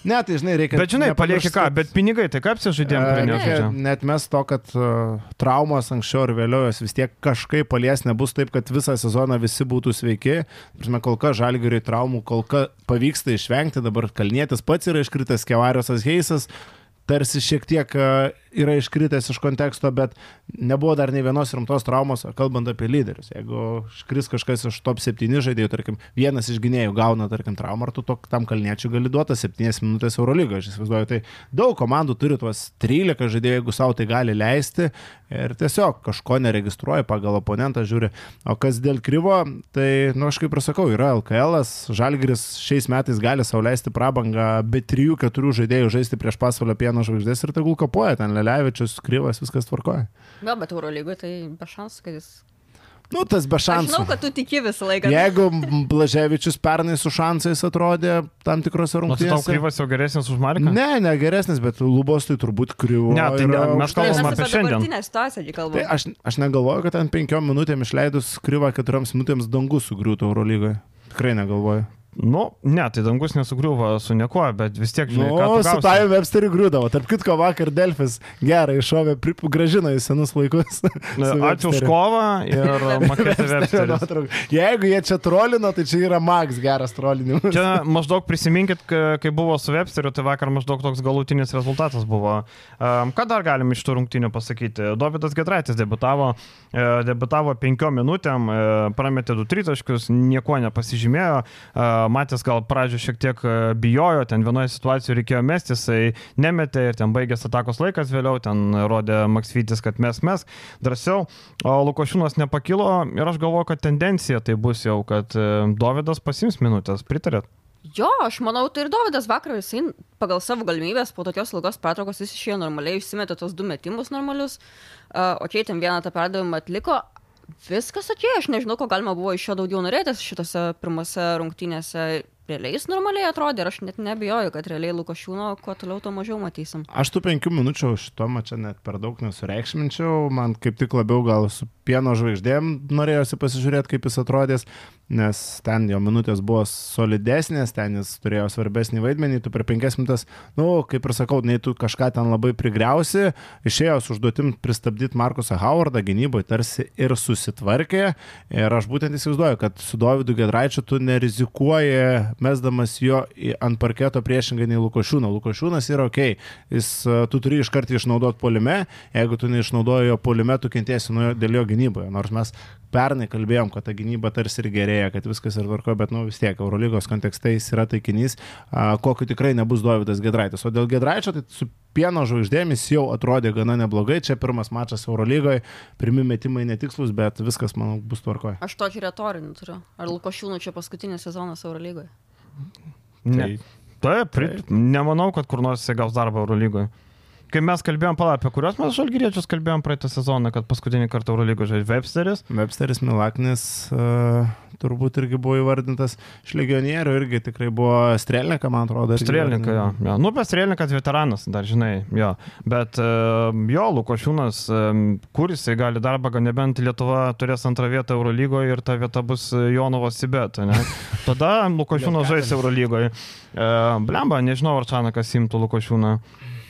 Ne, tai žinai, reikia. Bet žinai, palieki ką, bet pinigai, tai kaip E, prie Reikia nežaidžia. net mes to, kad uh, traumos anksčiau ir vėliau jos vis tiek kažkaip palies, nebus taip, kad visą sezoną visi būtų sveiki. Prasme, kol kas žalgiriui traumų, kol kas pavyksta išvengti, dabar kalnėtis pats yra iškritęs, Kevariosas Heisas. Tarsi šiek tiek e, yra iškritęs iš konteksto, bet nebuvo dar nei vienos rimtos traumos, kalbant apie lyderius. Jeigu iškris kažkas iš top 7 žaidėjų, tarkim, vienas iš gynėjų gauna, tarkim, traumą, ar tu to, tam kalniečiui gali duoti 7 minutės Eurolygoje, aš įsivaizduoju. Tai daug komandų turi tuos 13 žaidėjų, jeigu savo tai gali leisti ir tiesiog kažko neregistruoja pagal oponentą, žiūri. O kas dėl kryvo, tai, nu, aš kaip ir sakau, yra LKL, Žalgris šiais metais gali sauliaisti prabangą be 3-4 žaidėjų žaisti prieš pasvalio pieno žvaigždės ir tegul kapoja ten Lelevičius, Kryvas, viskas tvarkoja. Na, bet Eurolygoje tai be šansų, kad jis Nu, tas be Aš šansų. žinau, kad tu tiki visą laiką. Jeigu Blaževičius pernai su šansais atrodė tam tikrose Nors tau rungtynėse. kryvas jau geresnis už Marką? Ne, ne geresnis, bet lubos tai turbūt kriuvo. Ne, tai ne, mes kalbam Mes apie apie šiandien. dabartinę situaciją, kai kalbame. Tai aš, aš negalvoju, kad ten penkiom minutėm išleidus kriuvą keturioms minutėms dangus sugriūtų Eurolygoje. Tikrai negalvoju. Nu, ne, tai dangus nesugriuvo su niekuo, bet vis tiek, žinai, Nu, su. Taju Websteriu griūdavo. Tarp kitko, vakar Delfis gerai iššovė, gražino į senus laikus. Ačiū už kovą ir Websteris. nuotrauka. Jeigu jie čia trolino, tai čia yra Max geras trolinimas. Čia maždaug prisiminkit, ka- kai buvo su Websteriu, tai vakar maždaug toks galutinis rezultatas buvo. Um, ką dar galim iš tų rungtynių pasakyti? Dovydas Gedraitis debutavo, e, debutavo penkiom minutėm, e, prametė du tritaškius, nieko nepasižymėjo, e, matęs gal pradžioje šiek tiek e, bijojo, ten vienoje situacijoje reikėjo mesti, jisai nemetė ir ten baigės atakos laikas vėliau, ten rodė Maksvytis, kad mes mes drąsiau, o Lukošiūnas nepakilo ir aš galvoju, kad tendencija tai bus jau, kad e, Dovydas pasims minutės, pritarėt? Jo, aš manau, tai ir Dovydas vakar, jisai pagal savo galimybės po tokios ilgos pertraukos jis išėjo normaliai, išsimetė tos du metimus normalius, uh, o čia ten vieną tą perdavimą atliko. Viskas atėjo, aš nežinau, ko galima buvo iš jo daugiau norėtis šitose pirmose rungtynėse. Realiai jis normaliai atrodė ir aš net nebijoju, kad realiai Lukošiūno kuo toliau, tuo mažiau matysim. Aš tų penkių minučių šito mačio net per daug nesureikšminčiau, man kaip tik labiau gal su pieno žvaigždėm norėjosi pasižiūrėti, kaip jis atrodys, nes ten jo minutės buvo solidesnės, ten jis turėjo svarbesnį vaidmenį, tu per penkias minutės, nu, kaip ir sakau, nei tu kažką ten labai prigriausi, išėjo su užduotim pristabdyti Markusą Howardą gynyboje tarsi ir susitvarkė ir aš būtent įsivaizduoju, kad su Dovydu Gedraičiu tu nerizikuoji mesdamas jo ant parketo priešingai nei Lukošiūno. Lukošiūnas yra ok, jis, e, tu turi iš karto išnaudoti polime, jeigu tu neišnaudoji jo polime, tu kentėsi nuo jo dėl jo gynyboje. Nors mes pernai kalbėjom, kad ta gynyba tarsi ir gerėja, kad viskas ir tvarko, bet nu vis tiek Eurolygos kontekste jis yra taikinys, a, kokiu tikrai nebus Dovydas Gedraitis. O dėl Gedraičio tai su pieno žvaigždėmis jau atrodė gana neblogai. Čia pirmas mačas Eurolygoje, pirmi metimai netikslus, bet viskas, manau, bus tvarkoje. Aš tokį retorinį turiu. Ar Lukošiūnų čia paskutinis sezonas Eurolygoje? Ne. Taip, pri... nemanau, kad kur nors jisai gaus darbą Eurolygoje. Kai mes kalbėjom, pala, apie kuriuos mes žalgyriečius kalbėjom praeitą sezoną, kad paskutinį kartą Eurolygoje žaidė Websteris. Websteris Milaknis uh, turbūt irgi buvo įvardintas iš legionierių, irgi tikrai buvo Strelniką, man atrodo. irgi Strėlininkai, jo. jo. Nu, bet Strėlininkas veteranas, dar žinai, jo. Bet e, jo, Lukošiūnas, e, kur jisai gali darbą, gal nebent Lietuva turės antrą vietą Eurolygoje ir ta vieta bus Jonovo Sibet, ne? Tada Lukošiūnas žais Eurolygoje. E, Blemba, nežinau, ar Čanakas imtų Lukošiūną.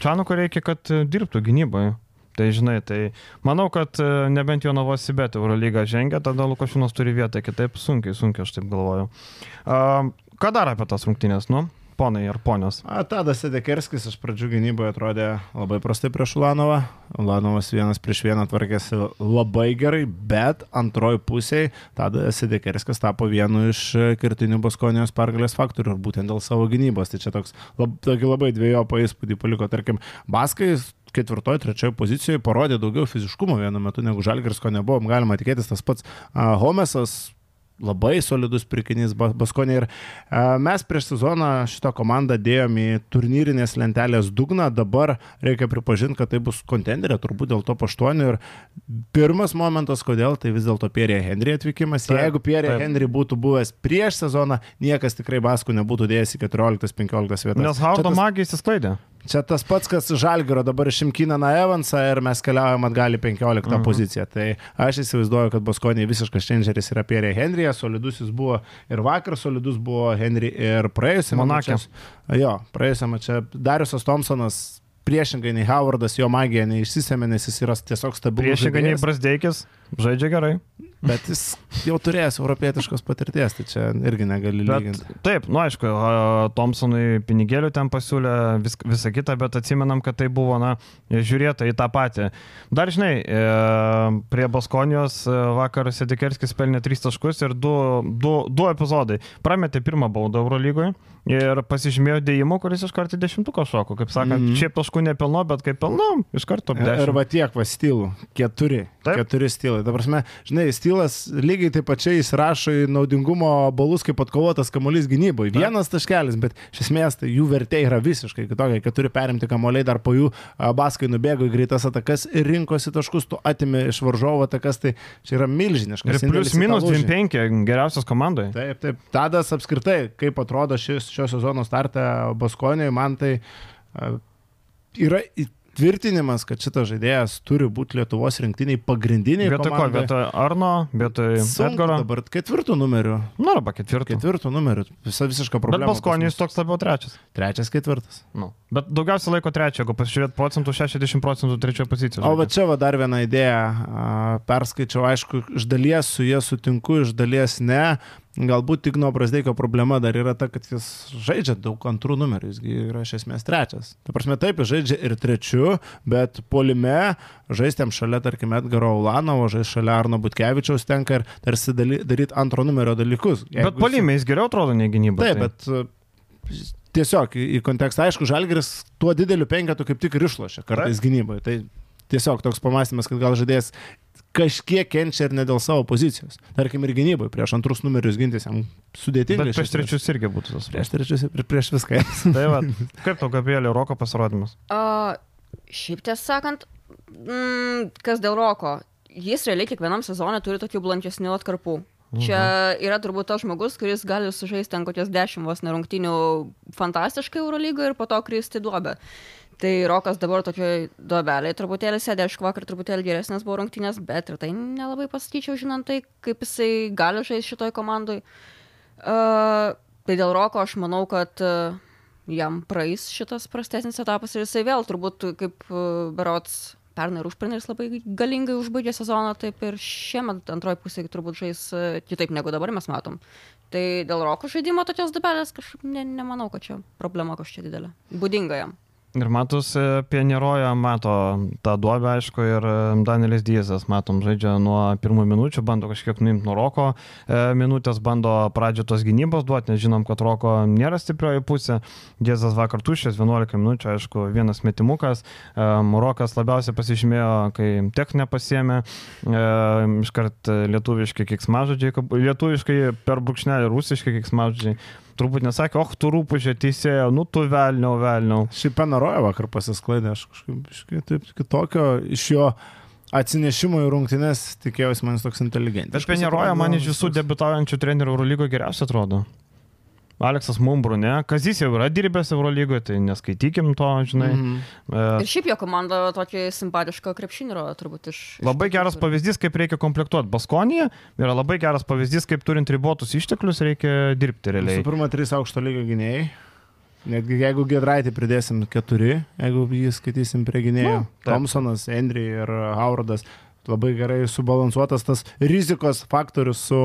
Čanuko reikia, kad e, dirbtų gynyboje. Tai žinai, tai manau, kad e, nebent jo Novos Sibet Eurolygą žengia, tada Lukošiūnas turi vietą, kitaip sunkiai, sunkiai aš taip galvoju. Ką dar apie tas rungtynės, nu? Ponai ir ponios. A, Tadas Sedekerskis iš pradžių gynyboje atrodė labai prastai prieš Ulanovą. Ulanovas vienas prieš vieną tvarkėsi labai gerai, bet antroji pusėje Tadas Sedekerskis tapo vienu iš kertinių Baskonijos pergalės faktorių ir būtent dėl savo gynybos. Tai čia toks lab, labai dviejopą įspūdį paliko, tarkim, Baskai ketvirtoje, trečioje pozicijoje parodė daugiau fiziškumo vienu metu negu Žalgiris, ko nebuvom galima tikėtis. Tas pats Homesas labai solidus pirkinys Bas- Baskonė ir a, mes prieš sezoną šitą komandą dėjom į turnyrinės lentelės dugną, dabar reikia pripažinti, kad tai bus kontenderė, turbūt dėl to paštuonių ir pirmas momentas, kodėl, tai vis dėlto Pierre Henry atvykimas. Taip, Jeigu Pierre taip. Henry būtų buvęs prieš sezoną, niekas tikrai Baskų nebūtų dėjęs į 14-15 vietas. Nes Čia Hardo tas- magija įsisklaidė. Čia tas pats, kas Žalgiro dabar išimkina na Evansą ir mes keliaujam atgal į 15 mhm. poziciją. Tai aš įsivaizduoju, kad Baskonė visiškas čengeris yra Pierre Henryje, solidus jis buvo ir vakar, solidus buvo Henry ir praėjusiame Monake. mače. Jo, praėjusiame čia Dariusas Thompsonas priešingai nei Howardas, jo magija neišsisėmė, nes jis yra tiesiog stabilus. Priešingai nei. Brasdeikis, žaidžia gerai. Bet jis jau turėjęs europietiškos patirties, tai čia irgi negali lyginti. Bet, taip, nu aišku, Thompsonui pinigėlių ten pasiūlė vis, visą kitą, bet atsimenam, kad tai buvo, na, žiūrėta į tą patį. Dar žinai, e, prie Baskonijos e, vakar Sedikerskis pelnė 3 taškus ir 2 epizodai. Prametė pirmą baudą Eurolygoje ir pasižymėjo dėjimu, kuris iš karto dešimtuko šoko. Kaip sakant, mm -hmm. šiaip taškų nepilno, bet kaip pilno, iš karto apdėjo. Ir va tiek va stylų. Keturi. Taip. Keturi stylai. Dabar, žinai, stylas lygiai taip pačiai įsirašo į naudingumo balus kaip atkovotas kamuolys gynyboje. Vienas taškelis, bet iš esmės tai jų vertė yra visiškai kitokia. Keturi perimti kamuoliai, dar po jų baskai nubėgo į greitas atakas ir rinkosi taškus, tu atimi iš varžovo atakas, tai čia yra milžiniškas. Ir plius minus 25 geriausias komandoje. Taip, taip. Tadas apskritai, kaip atrodo šis šio sezono startą Baskonijoje, man tai yra tvirtinimas, kad šitas žaidėjas turi būti Lietuvos rinktiniai pagrindiniai. Vietoj ko, vietoj Arno, vietoj Edgaro. Dabar ketvirtų numerių. Nu, arba ketvirtų. Ketvirtų numerių. Visa visiška problema. Bet Baskonijus toks labiau trečias. Trečias, ketvirtas. Nu. Bet daugiausia laiko trečio, jeigu pasižiūrėt procentų, 60 procentų trečiojo pozicijos. O va čia va dar viena idėja. Perskaičiau, aišku, iš dalies su jie sutinku, iš dalies ne. Galbūt tik nuo Brasdeikio problema dar yra ta, kad jis žaidžia daug antrų numerių, jis yra iš esmės trečias. Ta prasme, taip, jis žaidžia ir trečiu, bet polime žaistėm šalia, tarkim, Edgaro Ulanovo, žaisti šalia Arno Butkevičiaus tenka ir tarsi daryti antro numerio dalykus. Jeigu bet polime jis geriau atrodo nei gynyba. Taip, tai. bet tiesiog į kontekstą, aišku, Žalgeris tuo dideliu penketu kaip tik ir išlošia kartais gynyboje. Tai tiesiog toks pamastymas, kad gal žaidėjas kažkiek kenčia ir ne dėl savo pozicijos. Tarkim, ir gynybai prieš antrus numerius gintis jam sudėtinga. Bet prieš trečius irgi būtų tas. Prieš trečius ir prieš viską. tai va, kaip tau Gabrielio Roko pasirodymas? Uh, šiaip tiesą sakant, mm, kas dėl Roko, jis realiai kiekvienam sezonui turi tokių blankesnių atkarpų. Čia mhm. yra turbūt tas žmogus, kuris gali sužaisti ten kokias dešimt vos nerungtinių fantastiškai Eurolygoje ir po to kristi duobę. Tai Rokas dabar tokioj duobelėje truputėlį sėdė, aišku, vakar truputėlį geresnės buvo rungtynės, bet ir tai nelabai pasakyčiau, žinant tai, kaip jisai gali žaisti šitoj komandai. Uh, tai dėl Roko aš manau, kad uh, jam praeis šitas prastesnis etapas ir jisai vėl turbūt kaip uh, berots pernai ir užpernais labai galingai užbaigė sezoną, taip ir šiemet antroji pusė turbūt žais uh, kitaip negu dabar mes matom. Tai dėl Roko žaidimo tokios dubelės kažkaip ne, nemanau, kad čia problema kažkokia didelė. Būdinga jam. Ir matus Pienieroja mato tą duobę, aišku, ir e, Danielis Diezas, matom, žaidžia nuo pirmų minučių, bando kažkiek nuimti nuo Roko e, minutės, bando pradžio tos gynybos duoti, nes žinom, kad Roko nėra stiprioji pusė. Diezas vakar tuščias, 11 minučių, aišku, vienas metimukas. E, Rokas labiausiai pasižymėjo, kai techninę pasiemė, iškart lietuviški kiksmažodžiai, lietuviškai per brūkšnelį rusiški kiksmažodžiai turbūt nesakė, oh, tu rūpužė teisėjo, nu tu velniau, velniau. Šiaip Penaroja vakar pasisklaidė, aš kažkaip taip kitokio iš jo atsinešimo į rungtynes tikėjausi man toks inteligentiškas. Bet Penaroja man iš visų debitaujančių trenerių Eurolygo geriausiai atrodo. Aleksas Mumbru, ne? Kazis jau yra dirbęs Eurolygoje, tai neskaitykim to, žinai. Mm -hmm. e... Ir šiaip jo komanda tokį simpatišką krepšinį yra turbūt iš... Labai geras pavyzdys, kaip reikia komplektuoti. Baskonija yra labai geras pavyzdys, kaip turint ribotus išteklius reikia dirbti realiai. Visų pirma, trys aukšto lygio gynėjai. Netgi jeigu Gedraitį pridėsim keturi, jeigu jį skaitysim prie gynėjų. Nu, Thompsonas, Endry ir Howardas labai gerai subalansuotas tas rizikos faktorius su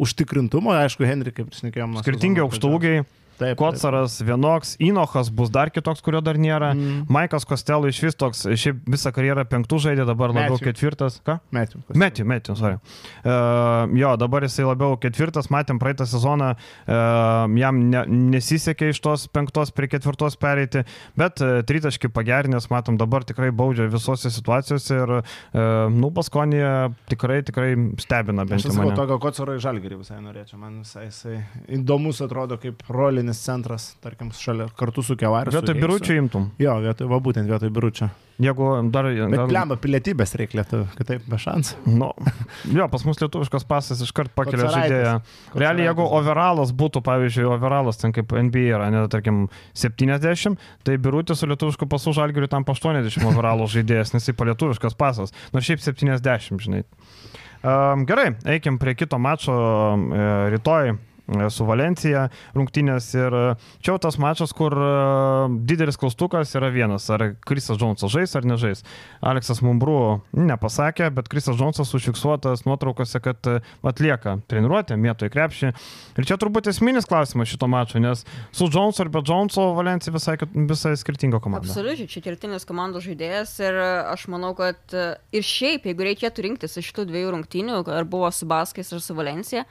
užtikrintumu, aišku, Henry, kaip šnekėjom. Skirtingi aukštaugiai. Taip, Kocaras taip. vienoks, Inochas bus dar kitoks, kurio dar nėra. Mm. Maikas Kostelo iš vis toks, šiaip visą karjerą penktų žaidė, dabar labiau Matthew. ketvirtas. Ką? Metiu. Metiu, metiu, sorry. Uh, jo, dabar jisai labiau ketvirtas, matėm praeitą sezoną, uh, jam ne, nesisekė iš tos penktos prie ketvirtos pereiti, bet uh, tritaškį pagerinęs, matom, dabar tikrai baudžia visose situacijose ir, uh, nu, Baskonija tikrai, tikrai stebina bent jau. Aš sakau, tokio Kocaro į Žalgirį visai norėčiau, man visai jisai įdomus atrodo kaip rolinis techninis centras, tarkim, šalia kartu su Kevariu. Vietoj biručio imtum. Jo, vietoj, va būtent vietoj biručio. Jeigu dar... Bet gal... lemba pilietybės reikia lietuvių, kitaip be šansų. Nu, jo, pas mus lietuviškas pasas iškart pakelia žaidėją. Realiai, jeigu overalas būtų, pavyzdžiui, overalas ten kaip NBA yra, ne, tarkim, 70, tai birutis su lietuvišku pasu žalgiriu tam 80 overalo žaidėjas, nes jis palietuviškas pasas. Nors šiaip 70, žinai. Um, gerai, eikim prie kito mačo. Um, rytoj su Valencija rungtynės ir e, čia jau tas mačas, kur e, didelis klaustukas yra vienas, ar Krisas Džonsas žais ar nežais. Aleksas Mumbrų nepasakė, bet Krisas Džonsas užfiksuotas nuotraukose, kad atlieka treniruotę, mėto į krepšį. Ir čia turbūt esminis klausimas šito mačo, nes su Džonsu ar be Džonso Valencija visai, visai skirtinga komanda. Absoliučiai, čia kertinis komandos žaidėjas ir aš manau, kad ir šiaip, jeigu reikėtų rinktis iš šitų dviejų rungtynių, ar buvo su Baskais ar su Valencija,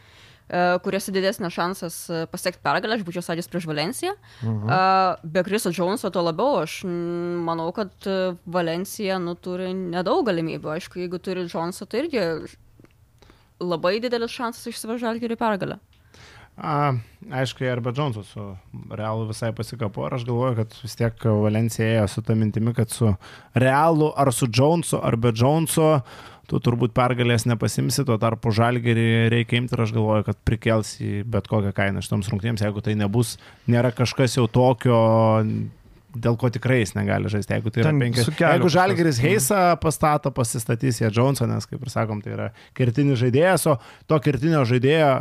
kuriuose didesnės šansas pasiekti pergalę, aš būčiau sakęs prieš Valenciją. Mhm. Be Kriso Džonso to labiau, aš manau, kad Valencija nu, turi nedaug galimybių. Aišku, jeigu turi Džonsą, tai irgi labai didelis šansas išsivažiuoti į pergalę. A, aišku, arba Džonsas su Realu visai pasikapo ir aš galvoju, kad vis tiek Valencija ėjo su tą mintimi, kad su Realu ar su Džonsu ar be Džonso tu turbūt pergalės nepasimsi, tuo tarpu žalgerį reikia imti ir aš galvoju, kad prikels į bet kokią kainą šitoms rungtynėms, jeigu tai nebus, nėra kažkas jau tokio dėl ko tikrai jis negali žaisti. Jeigu tai yra penkias. Jeigu Žalgeris Heisa pastato, pasistatys jie Johnsonas, kaip ir sakom, tai yra kertinis žaidėjas, o to kertinio žaidėjo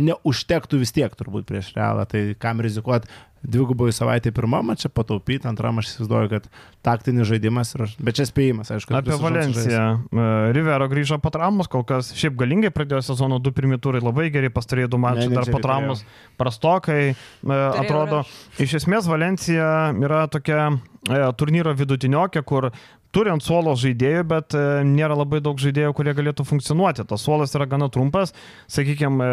neužtektų vis tiek turbūt prieš realą, tai kam rizikuoti dvigubai savaitę pirmą mačą pataupyti, antram aš įsivaizduoju, kad taktinis žaidimas, ir, bet čia spėjimas, aišku. Apie Valenciją. E, Rivero grįžo po traumos, kol kas šiaip galingai pradėjo sezono du pirmie turai, labai gerai pastarėjai du mačai, dar po traumos prastokai e, atrodo. Iš esmės Valencija yra tokia e, turnyro vidutiniokė, kur turi ant suolo žaidėjų, bet e, nėra labai daug žaidėjų, kurie galėtų funkcionuoti. Tas suolas yra gana trumpas. Sakykime,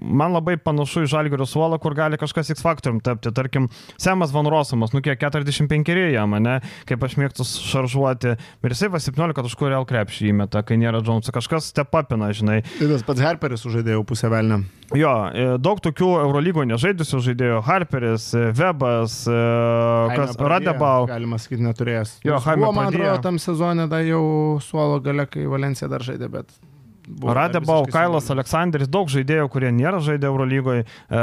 man labai panašu į žalgerio suolą, kur gali kažkas X faktorium tapti. Tarkim, Semas Van Rosamas, nu kiek 45 jam, ne, kaip aš mėgstu šaržuoti. Ir jisai va 17 taškų real krepšį įmeta, kai nėra Džonsų. Kažkas stepapina, žinai. Tai tas pats Harperis sužaidėjo pusę velnę. Jo, e, daug tokių Eurolygo nežaidusių žaidėjų. Harperis, e, Webas, kas Radebau. Galima sakyti, neturėjęs. Jo, Haime, atrodo, tam sezone dar jau suolo gale, kai Valencija dar žaidė, bet Radebau, Kailas, Aleksandris, daug žaidėjų, kurie nėra žaidę Eurolygoje. E,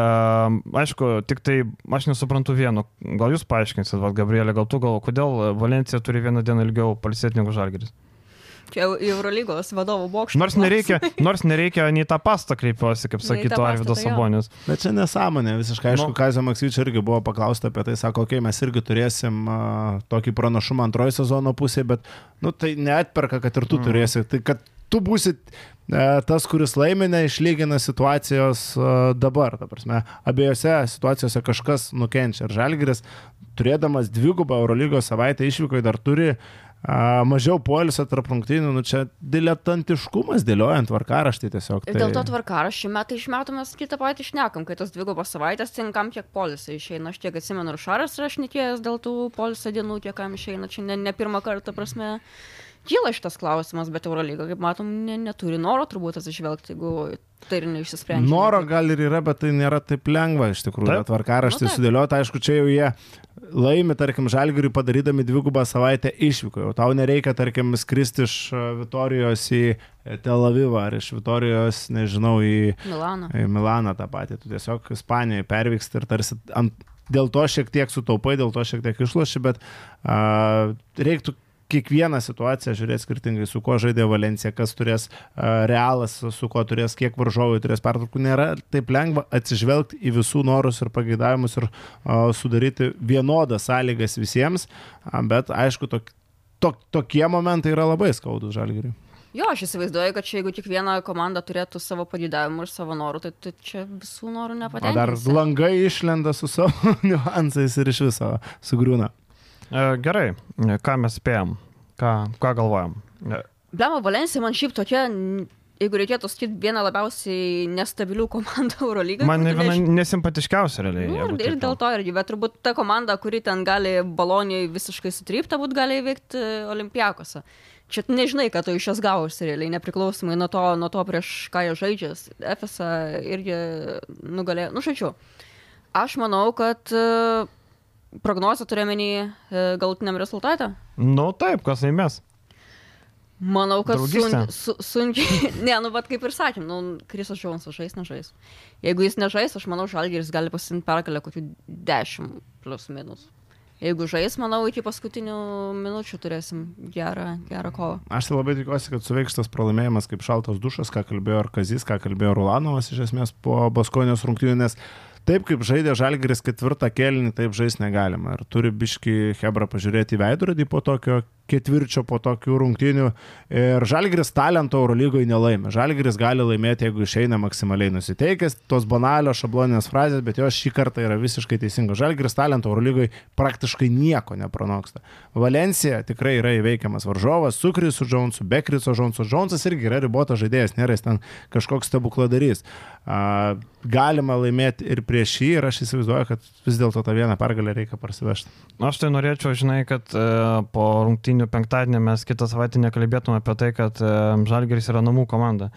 aišku, tik tai aš nesuprantu vieno. Gal jūs paaiškinsit, Gabrielė, gal tu gal, kodėl Valencija turi vieną dieną ilgiau palisėti negu Žalgeris? Čia Eurolygos vadovų bokštas. Nors nereikia, nors nereikia nei tą pastą kreipiuosi, kaip sakytų Arvidas tai Sabonis. Bet čia nesąmonė, visiškai aišku, nu. Kazio Maksvyčio irgi buvo paklausta apie tai, sako, okei, okay, mes irgi turėsim uh, tokį pranašumą antrojo sezono pusėje, bet, nu, tai neatperka, kad ir tu mm. turėsi. Tai kad tu būsit uh, tas, kuris laimė, neišlygina situacijos uh, dabar. Ta prasme, abiejose situacijose kažkas nukenčia. Ir Žalgiris, turėdamas dvigubą Eurolygos savaitę išvykoje, dar turi uh, mažiau polisio tarp rungtynių, nu čia diletantiškumas dėliojant tvarkaraštį tiesiog. Tai... Dėl to tvarkaraštį metai iš metų mes kitą patį išnekam, kai tos dvigubos savaitės, tai kam kiek polisio išeina. Aš tiek atsimenu, ir Šaras yra šnekėjęs dėl tų polisio dienų, kiek kam išeina. Čia ne, ne pirmą kartą, prasme, kyla šitas klausimas, bet Eurolyga, kaip matom, ne, neturi noro turbūt atsižvelgti, jeigu tai ir neišsisprendžia. Noro gal ir yra, bet tai nėra taip lengva iš tikrųjų. Tvarkaraštį nu, sudėlioti, aišku, čia jau jie laimi, tarkim, žalgiriui padarydami dvigubą savaitę išvyko. Jau tau nereikia, tarkim, skristi iš e, Vitorijos į e, Tel Avivą ar iš Vitorijos, nežinau, į Milaną. Į Milaną tą patį. Tu tiesiog Ispanijoje pervyksti ir tarsi ant, dėl to šiek tiek sutaupai, dėl to šiek tiek išloši, bet a, reiktų kiekvieną situaciją žiūrės skirtingai, su kuo žaidė Valencija, kas turės realas, su kuo turės, kiek varžovai turės pertraukų. Nėra taip lengva atsižvelgti į visų norus ir pageidavimus ir sudaryti vienodas sąlygas visiems, bet aišku, tok, tok, tokie momentai yra labai skaudus žalgiriui. Jo, aš įsivaizduoju, kad čia jeigu tik viena komanda turėtų savo pagėdavimų ir savo norų, tai, tai čia visų norų nepatenkinti. Dar langai išlenda su savo niuansais ir iš viso sugriūna. Gerai, ką mes spėjom, ką, ką galvojam. Blemo Valencija man šiaip tokia, jeigu reikėtų sakyti, viena labiausiai nestabilių komandų Eurolygoje. Man ne viena iš... nesimpatiškiausia realiai. Nu, ir, ir dėl to irgi, bet turbūt ta komanda, kuri ten gali baloniai visiškai sutrypta, būt gali įveikti Olimpiakose. Čia nežinai, ką tu iš jos gausi realiai, nepriklausomai nuo to, nuo to prieš ką jie žaidžia. FSA irgi nugalėjo. Nu, žodžiu. Aš manau, kad uh, prognozę turiuomenį e, galutiniam rezultatą? Nu taip, kas laimės. Manau, kad sun, su, sunkiai. ne, nu, bet kaip ir sakėm, nu, Krisas Džonsas žais, nežais. Jeigu jis nežais, aš manau, Žalgiris gali pasimti pergalę kokių 10 plus minus. jeigu žais, manau, iki paskutinių minučių turėsim gerą, gerą kovą. Aš tai labai tikiuosi, kad suveiks tas pralaimėjimas kaip šaltas dušas, ką kalbėjo Arkazys, ką kalbėjo Rulanovas iš esmės po Baskonijos rungtynių, nes taip kaip žaidė Žalgiris ketvirtą kelnį, taip žais negalima. Ir turi biški Hebra pažiūrėti į veidrodį po tokio ketvirčio, po tokių rungtynių. Ir Žalgiris talento Eurolygoje nelaimė. Žalgiris gali laimėti, jeigu išeina maksimaliai nusiteikęs. Tos banalios šabloninės frazės, bet jos šį kartą yra visiškai teisingos. Žalgiris talento Eurolygoje praktiškai nieko nepranoksta. Valencija tikrai yra įveikiamas varžovas su Krisu Džonsu, be Kriso Džonsu. Džonsas irgi yra ribotas žaidėjas, nėra jis ten kažkoks stebukladarys. Galima laimėti ir prieš jį ir aš įsivaizduoju, kad vis dėlto tą vieną pergalę reikia parsivežti. Aš tai norėčiau, žinai, kad e, po rungtynių penktadienį mes kitą savaitę nekalbėtume apie tai, kad Žalgeris yra namų komanda.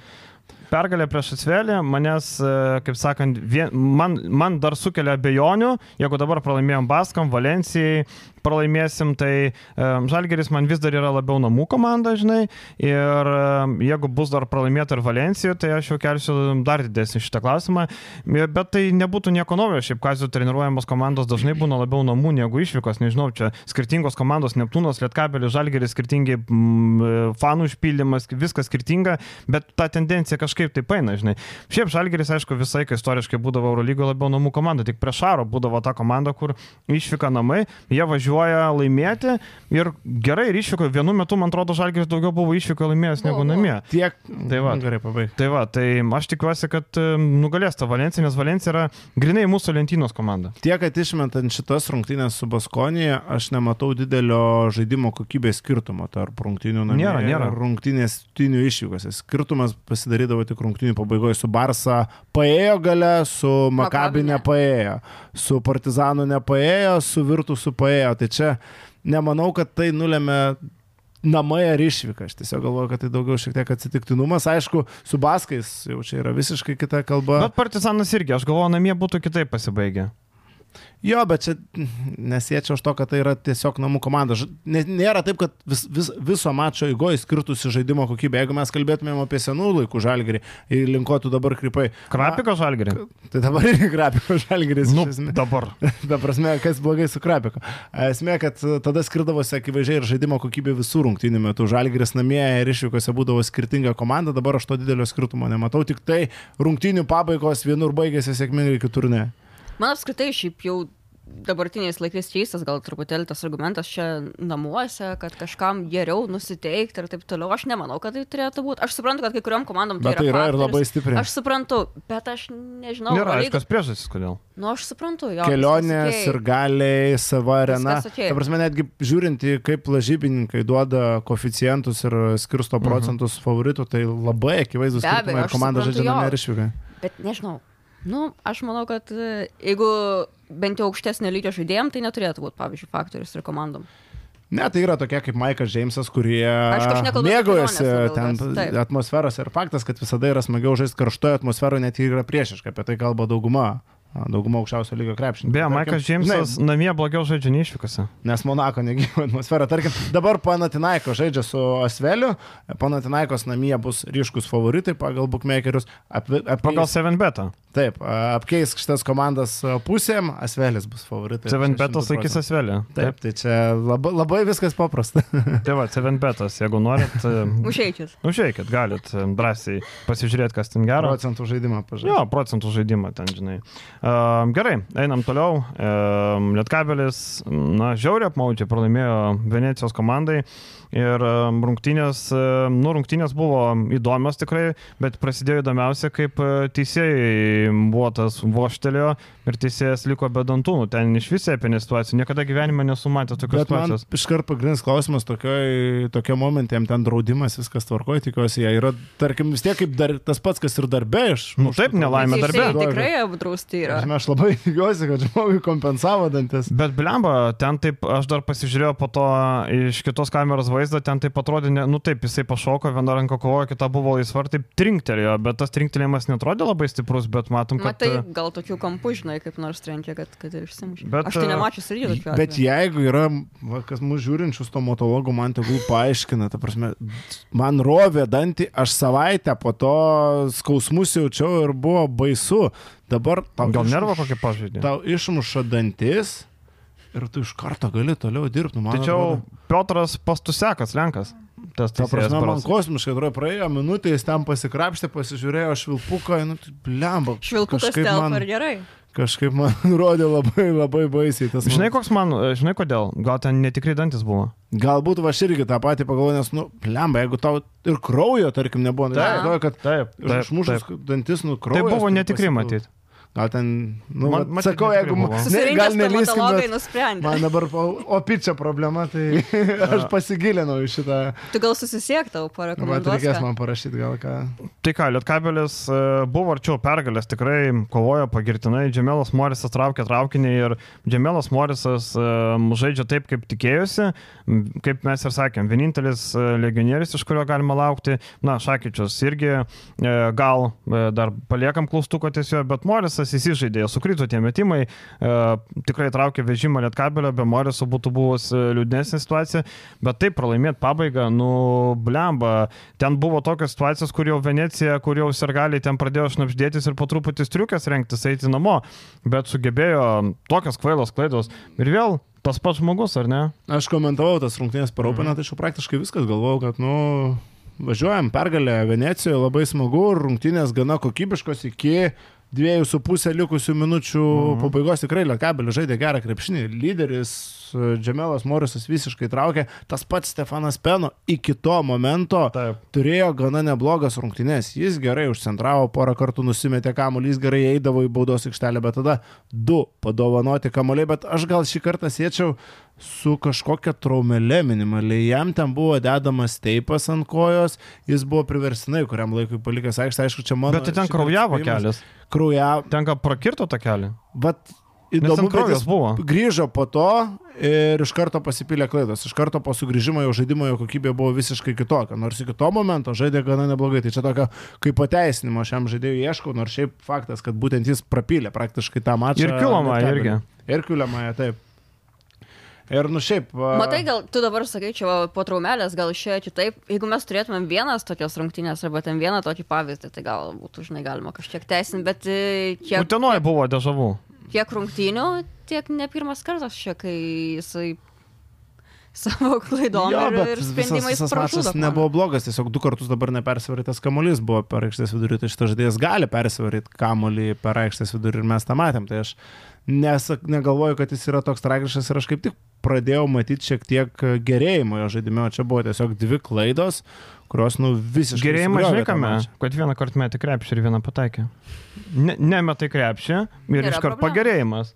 Pergalė prieš Asvelį manęs, e, kaip sakant, vien, man, man dar sukelia abejonių, jeigu dabar pralaimėjom Baskam, Valencijai, pralaimėsim, tai um, Žalgeris man vis dar yra labiau namų komanda, žinai, ir um, jeigu bus dar pralaimėta ir Valencija, tai aš jau kelsiu dar didesnį šitą klausimą, bet tai nebūtų nieko naujo, šiaip kazio treniruojamos komandos dažnai būna labiau namų negu išvykos, nežinau, čia skirtingos komandos, Neptūnas, Lietkabelis, Žalgeris, skirtingi mm, fanų išpildymas, viskas skirtinga, bet ta tendencija kažkaip taip eina, žinai. Šiaip Žalgeris, aišku, visai, kai istoriškai būdavo Eurolygo labiau namų komanda, tik prieš Šaro būdavo ta komanda, kur išvyka namai, jie važiuoja laimėti ir gerai ir išvyko, vienu metu, man atrodo, Žalgeris daugiau buvo išvyko laimėjęs negu namie. Tiek. Tai va. Gerai, pabaig. Tai va, tai aš tikiuosi, kad nugalės tą Valenciją, nes Valencija yra grinai mūsų lentynos komanda. Tiek, kad išmetant šitas rungtynės su Baskonija, aš nematau didelio žaidimo kokybės skirtumo tarp rungtynių namie Nėra, nėra. ir rungtynės rungtynių išvykose. Skirtumas pasidarydavo tik rungtynių pabaigoje su Barsa paėjo gale, su Makabi nepaėjo, su Partizanu nepaėjo, su Virtusu paėjo. Tai čia nemanau, kad tai nulėmė namai ar išvyka. Aš tiesiog galvoju, kad tai daugiau šiek tiek atsitiktinumas. Aišku, su Baskais jau čia yra visiškai kita kalba. Bet Partizanas irgi, aš galvoju, namie būtų kitaip pasibaigę. Jo, bet čia nesiečiau aš to, kad tai yra tiesiog namų komanda. Nėra taip, kad vis, vis, viso mačo eigoje skirtusi žaidimo kokybė. Jeigu mes kalbėtumėm apie senų laikų žalgerį ir linkotų dabar krypai. Krapiko žalgerį? Tai dabar irgi krapiko žalgeris. Nu, dabar. Ta prasme, kas blogai su krapiko. Esmė, kad tada skirdavosi akivaizdžiai ir žaidimo kokybė visų rungtynių metų. Žalgeris namie ir išvykose būdavo skirtinga komanda, dabar aš to didelio skirtumo nematau. Tik tai rungtynių pabaigos vienur baigėsi sėkmingai, kitur ne. Man apskritai šiaip jau dabartiniais laikais keistas gal truputėlį tas argumentas čia namuose, kad kažkam geriau nusiteikti ir taip toliau. Aš nemanau, kad tai turėtų būti. Aš suprantu, kad kai kuriuom komandom tai Bet tai yra ir faktorius. labai stipriai. Aš suprantu, bet aš nežinau. Nėra Eurolyga- aiškios priežastys, kodėl. Nu, aš suprantu, jo. kelionės ir galiai, sava arena. Ta prasme, netgi žiūrint į kaip lažybininkai duoda koficientus ir skirsto procentus favoritų, tai labai akivaizdus skirtumai, aš komanda žaidžia ir išvykai. Bet nežinau. Nu, aš manau, kad e, jeigu bent jau aukštesnio lygio žaidėjim, tai neturėtų būti, pavyzdžiui, faktorius ir komandom. Ne, tai yra tokie kaip Maikas Džeimsas, kurie mėgaujasi ten taip. atmosferos ir faktas, kad visada yra smagiau žaisti karštoje atmosferoje, net ir yra priešiška, apie tai kalba dauguma. A, Dauguma aukščiausio lygio krepšininkų. Beje, Maikas Džeimsas namie blogiau žaidžia neišvykose. Nes Monako negyva atmosfera. Tarkim, dabar Panatinaiko žaidžia su Asveliu, Panatinaikos namie bus ryškus favoritai pagal bookmakerius. Ap, apkeis, Pagal 7 betą. Taip, apkeisk šitas komandas pusėm, Asvelis bus favoritai. 7 Čia betas 100%. laikys asvelį. Taip, tai čia labai, labai viskas paprasta. Tai va, 7 betas, jeigu norit, e, Užėjkit. užėjkit, galit e, drąsiai pasižiūrėti, kas ten gero. Procentų žaidimą pažiūrėjau. Jo, procentų žaidimą ten, žinai. Gerai, einam toliau. Lietkabelis, na, žiauriai apmaudžiai pralaimėjo Venecijos komandai. Ir rungtynės, nu, rungtynės buvo įdomios tikrai, bet prasidėjo įdomiausia, kaip uh, teisėjai buvo tas voštelio ir teisėjas liko be dantų. Nu, ten iš visai apie situaciją. Niekada gyvenime nesu matęs tokios Bet situacijos. iškart pagrindinis klausimas tokia momentė, jam ten draudimas, viskas tvarkoja, tikiuosi, jie yra, tarkim, vis tiek kaip dar, tas pats, kas ir darbė iš... Nu, taip, nelaimė darbe. Teisėjai tikrai apdrausti yra. Aš, aš labai tikiuosi, kad žmogui kompensavo dantis. Bet blemba, ten taip, aš dar pasižiūrėjau po to iš kitos kameros vaizdą, ten taip atrodė, ne, nu taip, jisai pašoko, viena ranka kovojo, kita buvo laisva ir taip trinktelėjo, bet tas trinktelėjimas netrodė labai stiprus, bet matom, kad... Matai, gal tokių kampų, žinai, kaip nors trenkė, kad, kad ir išsimušė. Bet, Aš tai e, nemačiau irgi tokių. Bet jeigu yra, va, kas mūsų žiūrinčių stomatologų, man tegul paaiškina, ta prasme, man rovė dantį, aš savaitę po to skausmus jaučiau ir buvo baisu. Dabar tau, Gal nervo kokį pažaidė? tau išmuša dantis ir tu iš karto gali toliau dirbti. Nu, Tačiau atrodo- Piotras Pastusekas, Lenkas. Tas Ta prasme, man kosmiškai atrodo, praėjo minutė, jis ten pasikrapštė, pasižiūrėjo švilpuką, nu, tai blemba. Švilpukas kažkaip telpa man, ir gerai. kažkaip man rodė labai, labai baisiai. Tas Žinai, man- koks man, žinai kodėl? Gal ten netikrai dantis buvo. Galbūt va aš irgi tą patį pagalvoju, nes, nu, blemba, jeigu tau ir kraujo, tarkim, nebuvo, tai galvoju, kad Taip, taip, išmušus taip. dantis, nu, Tai kraujo. buvo netikri matyti. Gal ten, nu, Man- man, matyt, sakau, jeigu... Ne, gal nelyskim, stomatologai bet nusprendė. man dabar o- opi čia problema, tai aš pasigilinau į šitą. Tu gal susisiektau, parekomenduosi. reikės man parašyti gal ką. Tai ką, Lietkabelis e, buvo arčiau pergalės, tikrai kovojo pagirtinai, Džemelas Morisas traukė traukinį ir Džemelas Morisas e, žaidžia taip, kaip tikėjosi, kaip mes ir sakėm, vienintelis e, legionierius, iš kurio galima laukti, na, Šakyčius irgi gal dar paliekam klaustuko tiesiog, bet Morisas įsižaidė, sukrito tie metimai, e, tikrai traukė vežimą Lietkabelio, be Moriso būtų buvus e, liūdnesnė situacija, bet taip pralaimėti pabaigą, nu, blemba, ten buvo tokios situacijos, kur jau Venecija, kur jau sergaliai ten pradėjo šnapždėtis ir po truputį striukės rengtis eiti namo, bet sugebėjo tokios kvailos klaidos. Ir vėl tas pats žmogus, ar ne? Aš komentavau tas rungtynės per Openą, tai aš jau praktiškai viskas. Galvojau, kad, nu, važiuojam pergalę Venecijoje, labai smagu, rungtynės gana kokybiškos iki dviejų su pusė likusių minučių mhm. pabaigos tikrai Lietkabelis žaidė gerą krepšinį. Lyderis e, Džemelas Morisas visiškai traukė, tas pats Stefanas Peno iki to momento Taip. turėjo gana neblogas rungtynės. Jis gerai užcentravo, porą kartų nusimetė kamuolį, jis gerai eidavo į baudos aikštelę, bet tada du padovanoti kamuoliai, bet aš gal šį kartą siečiau su kažkokia traumelė minimaliai. Jam ten buvo dedamas teipas ant kojos, jis buvo priverstinai kuriam laikui palikęs aikštę, aišku, čia mano. Bet tai ten kraujavo kelias. Kraujavo. Tenka prakirto tą kelią. Vat įdomu, kad jis buvo. grįžo po to ir iš karto pasipylė klaidos. Iš karto po sugrįžimo jo žaidimo jo kokybė buvo visiškai kitokia. Nors iki to momento žaidė gana neblogai. Tai čia tokio kaip pateisinimo šiam žaidėjui ieškau, nors šiaip faktas, kad būtent jis prapylė praktiškai tą mačą. Ir Lietkabelį. irgi. Ir Kiulama, taip. Ir nu šiaip. a, Matai, gal tu dabar sakai, čia po traumelės gal išėjo kitaip. Jeigu mes turėtumėm vienas tokios rungtynės arba ten vieną tokį pavyzdį, tai gal būtų, žinai, galima kažkiek teisinti, bet e, kiek, Utenoje buvo dežavų. kiek rungtynių, tiek ne pirmas kartas čia, kai jisai savo klaidom Jo, ir, ir visas, sprendimais visas pražudo mačas nebuvo blogas, tiesiog du kartus dabar nepersivarytas kamuolys buvo per aikštės vidurį, tai šitas žaidėjas gali persivaryti kamuolį per aikštės vidurį ir mes tą matėm. Tai aš nesak, negalvoju, kad jis yra toks tragiškas ir aš kaip tik pradėjau matyti šiek tiek gerėjimo jo žaidime, o čia buvo tiesiog dvi klaidos, kurios nu visiškai... Gerėjimą sugriovė žinai, tą kame, mačą. kad vieną kartą metė krepšį ir vieną pataikė. Ne, nemetai krepšį ir iškart pagerėjimas.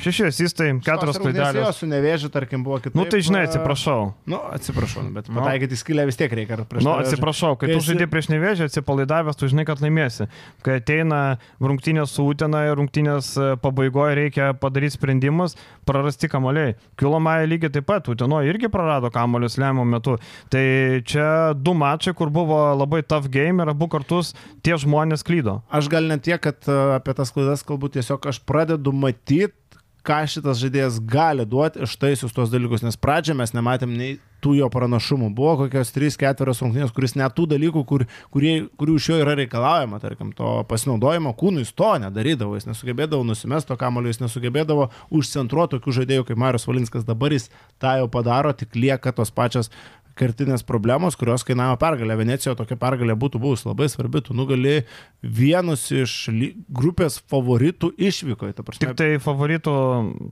Šeši asistai, keturios rungtynės Jo klaidelės. su nevėžiu, tarkim, buvo kitaip. Nu tai žinai, a, atsiprašau. Nu, atsiprašau, bet Nu. pataikyti skilę vis tiek reikia. prieš Nu, atsiprašau, kai Kai tu esi- žaidži prieš nevėžį, atsipalaidavęs, tu žinai, kad laimėsi. Kai ateina rungtynės su Utena ir rungtynės e, pabaigoje reikia padaryti sprendimus, prarasti kamoliai. Kilomąją lygiai taip pat, Utenoje irgi prarado kamolius lemiamų metu. Tai čia du mačai, kur buvo labai tough game ir abu kartus tie žmonės klydo. Aš gal ne tiek, kad a, apie tas klaidas kalbu, tiesiog aš pradedu matyti, ką šitas žaidėjas gali duoti ištaisius tuos dalykus, nes pradžioje mes nematėm nei tų jo pranašumų. Buvo kokios 3-4 rungtynės, kuris net tų dalykų, kur, kurie, kurių iš jo yra reikalaujama, tarkim, to pasinaudojimo kūnų jis to nedarydavo, jis nesugebėdavo nusimesto kamulio, jis nesugebėdavo užcentruoti tokių žaidėjų kaip Marius Valinskas, dabar jis tą jau padaro, tik lieka tos pačios kertinės problemos, kurios kainavo pergalę. Venecijoje tokia pergalė būtų buvusi labai svarbi. Tu nugali vienus iš grupės favoritų išvykoje. Ta prasme, Tik tai favoritų,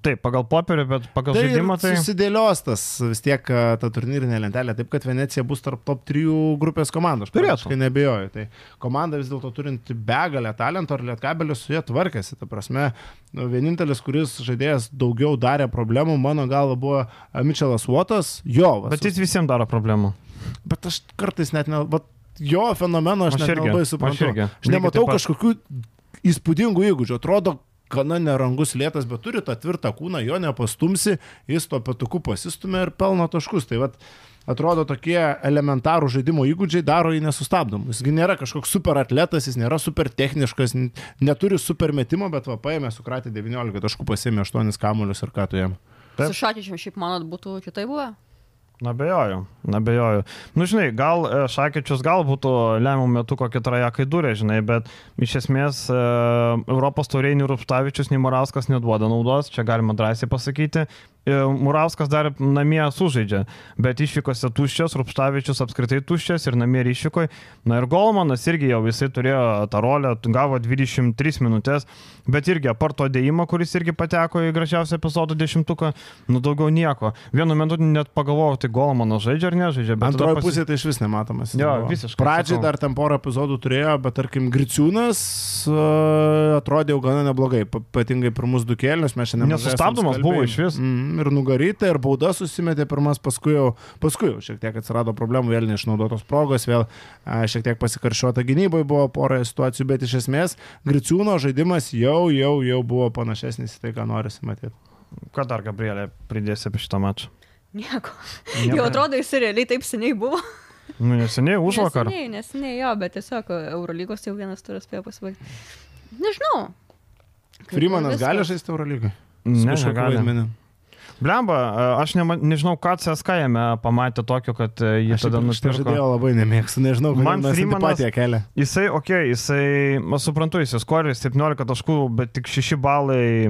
taip, pagal popierį, bet pagal Tai žaidimą tai... susidėlios tas vis tiek ta turnyrinė lentelė, taip kad Venecija bus tarp top 3 grupės komandų. Aš praktiškai nebejoju. Tai komanda vis dėlto turinti begalę talento ir Lietkabelis su jie tvarkėsi. Ta prasme, vienintelis, kuris žaidėjas daugiau darė problemų, mano galva buvo a, Mitčelas Votas. Jo, va, Bet jis visiems daro problemų. Bet aš kartais net ne... Bet jo fenomeno aš, Aš aš net irgi, nelabai aš suprantu. irgi. Aš nematau taip kažkokių įspūdingų įgūdžių. Atrodo, gana nerangus lėtas, bet turi tą tvirtą kūną, jo nepastumsi, jis tuo petuku pasistumė ir pelno taškus. Tai vat, atrodo, tokie elementarų žaidimo įgūdžiai daro jį nesustabdomą. Jisgi nėra kažkoks super atletas, jis nėra super techniškas, neturi super metimo, bet va paėmė, sukratė 19 taškų, pasėmė 8 kamuolius ir ką tu jam. Su Šakyčiu šiaip manot būtų kitaip buvę? Nabejoju, nabejoju. Nu, žinai, gal e, Šakyčius gal būtų lemiamų metų kokį trajeką įdūrė, žinai, bet iš esmės e, Europos tauriai nei Rupštavičius, nei Morauskas neduoda naudos, čia galima drąsiai pasakyti. E, Murauskas dar namie sužaidžia, bet išvykose tuščias, Rupštavičius apskritai tuščias ir namie ir išvykoje. Na ir Golmanas irgi jau jisai turėjo tą rolę, gavo 23 minutės, bet irgi apart to dėjimo, kuris irgi pateko į gražiausią epizodų dešimtuką, nu daugiau nieko. Vienu metu net pagalvojau, tai Golmanas žaidžia ar nežaidžia. Antroji pasi... pusė tai iš vis nematomas. Jo, visiškai. Pradžiai dar ten porą epizodų turėjo, bet tarkim, Griciūnas uh, atrodė jau gana neblogai, pa- ypatingai pirmus du kėlinius mes šiandien Nesustabdomas buvo iš vis. Mm, ir nugaryta, ir bauda susimetė pirmas, paskui jau, paskui jau šiek tiek atsirado problemų, vėl neišnaudotos progos, vėl a, šiek tiek pasikaršiota gynybai buvo pora situacijų, bet iš esmės Griciūno žaidimas jau, jau, jau buvo panašesnis į tai, ką norisi matyti. Ką dar, Gabrielė, pridėsi apie šitą mačą? Nieko. Nieko. Jau atrodo, jis realiai taip seniai buvo. Nu, neseniai, už vakar. Neseniai, neseniai jo, bet tiesiog Eurolygos jau vienas turas spėjo pasibaigti. Nežinau. Freemanas gali žaisti Eurolygą? Ne, negali. vaidmeniu? Blemba, aš nema, nežinau, ką CSK jame pamatė tokio, kad e, jį Aš tada nusipirko. žaidėją labai nemėgstu, nežinau, Man man Freemanas- kelia. Jisai, okei, okay, jisai, aš suprantu, jisai skorė 17 taškų, bet tik 6 balai,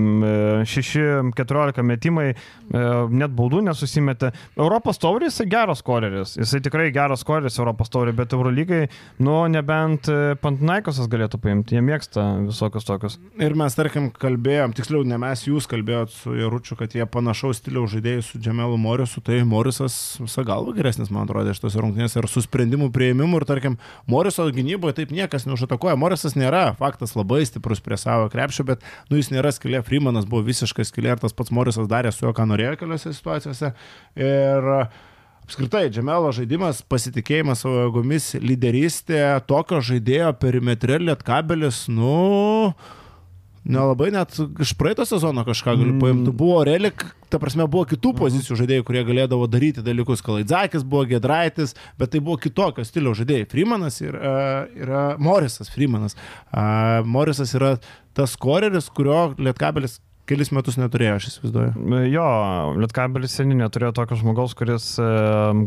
6-14 metimai, e, net baudų nesusimetė. Europos taurė jisai geras skoreris, jisai tikrai geras skoreris Europos taurė, bet Eurolygai, nu, nebent e, Pantnaikosas galėtų paimti, jie mėgsta visokius tokius. Ir mes, tarkim, kalbėjom, tiksliau, ne mes, jūs kalbėjot su Jaručiu, kad jie panašaus stiliaus žaidėjai su Džemelu Morisu, tai Morisas visą galvą geresnis, man atrodo, iš tos rungtynės ir su sprendimų prieimimu. Ir, tarkim, Moriso gynyboje taip niekas neužatakoja. Morisas nėra faktas labai stiprus prie savo krepšio, bet, nu, jis nėra skilė. Freemanas buvo visiškai skilė ir tas pats Morisas darė su juo, ką norėjo keliose situacijose. Ir Apskritai, Džemelo žaidimas, pasitikėjimas savo jėgomis, lyderystė, tokio žaidėjo perimetrė lietkabelis, nu, nelabai net iš praeito sezono kažką galiu Mm. paimti. Buvo relik, ta prasme, buvo kitų pozicijų žaidėjų, kurie galėdavo daryti dalykus. Kalaidzakis buvo Gedraitis, bet tai buvo kitokio stiliaus žaidėjai. Freemanas ir, uh, yra Morisas Freemanas. Morisas yra tas koreris, kurio lietkabelis kelis metus neturėjo, aš įsivaizduoju. Jo, Lietkabelis seniai neturėjo tokio žmogaus, kuris e,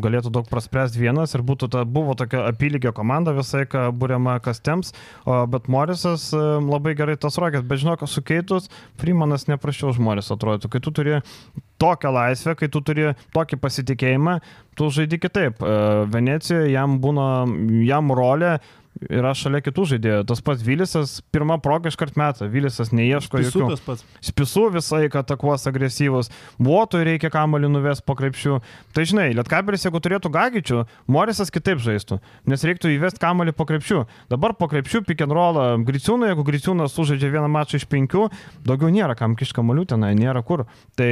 galėtų daug praspręsti vienas ir būtų ta, buvo tokia apylygio komanda visai, ką būriama kas temps, o, bet Morisas e, labai gerai tas rokės, bet žinok, sukeitus, Freemanas neprašiau už Morisą atrodytų, kai tu turi tokią laisvę, kai tu turi tokį pasitikėjimą, tu žaidi kitaip. E, Venecijoje jam būna, jam rolė yra šalia kitų žaidėjų. Tas pats Vilisas, pirmą progą iškart metą, Vilisas neieško jokių. Visutas pats. Spisų visą laiką atakuos agresyvus, Vuotui reikia kamalį nuvesti po krepšių. Tai žinai, Lietkabelis, jeigu turėtų gagičių, Morisas kitaip žaistų, nes reiktų įvesti kamalį po krepšių. Dabar po krepšių pick and roll Griciūnų, jeigu Griciūnas sužaidžia vieną mačą iš penkių, daugiau nėra kam kišti kamalių tenai, nėra kur. Tai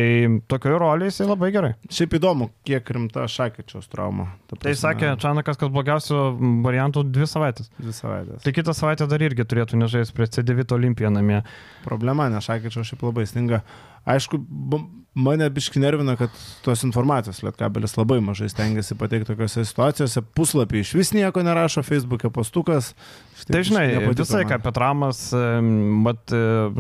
tokioje rolėje jisai labai gerai. Šiaip įdomu, kiek rimta Šakyčiaus trauma. Ta Tai sakė Čanakas, kad blogiausių variantų dvi savaitės. Dvi savaitės. Tai kitą savaitę dar irgi turėtų nežaisti prie C9 Olimpiją namie. Problema, nes Šakyčiaus šiaip labai stinga. Aišku, b- mane biški nervina, kad tos informacijos Lietkabelis labai mažai stengiasi pateikti tokiuose situacijose. Puslapį iš vis nieko nerašo, Facebook'e postukas. Štai Tai žinai, visai ką Petramas, bet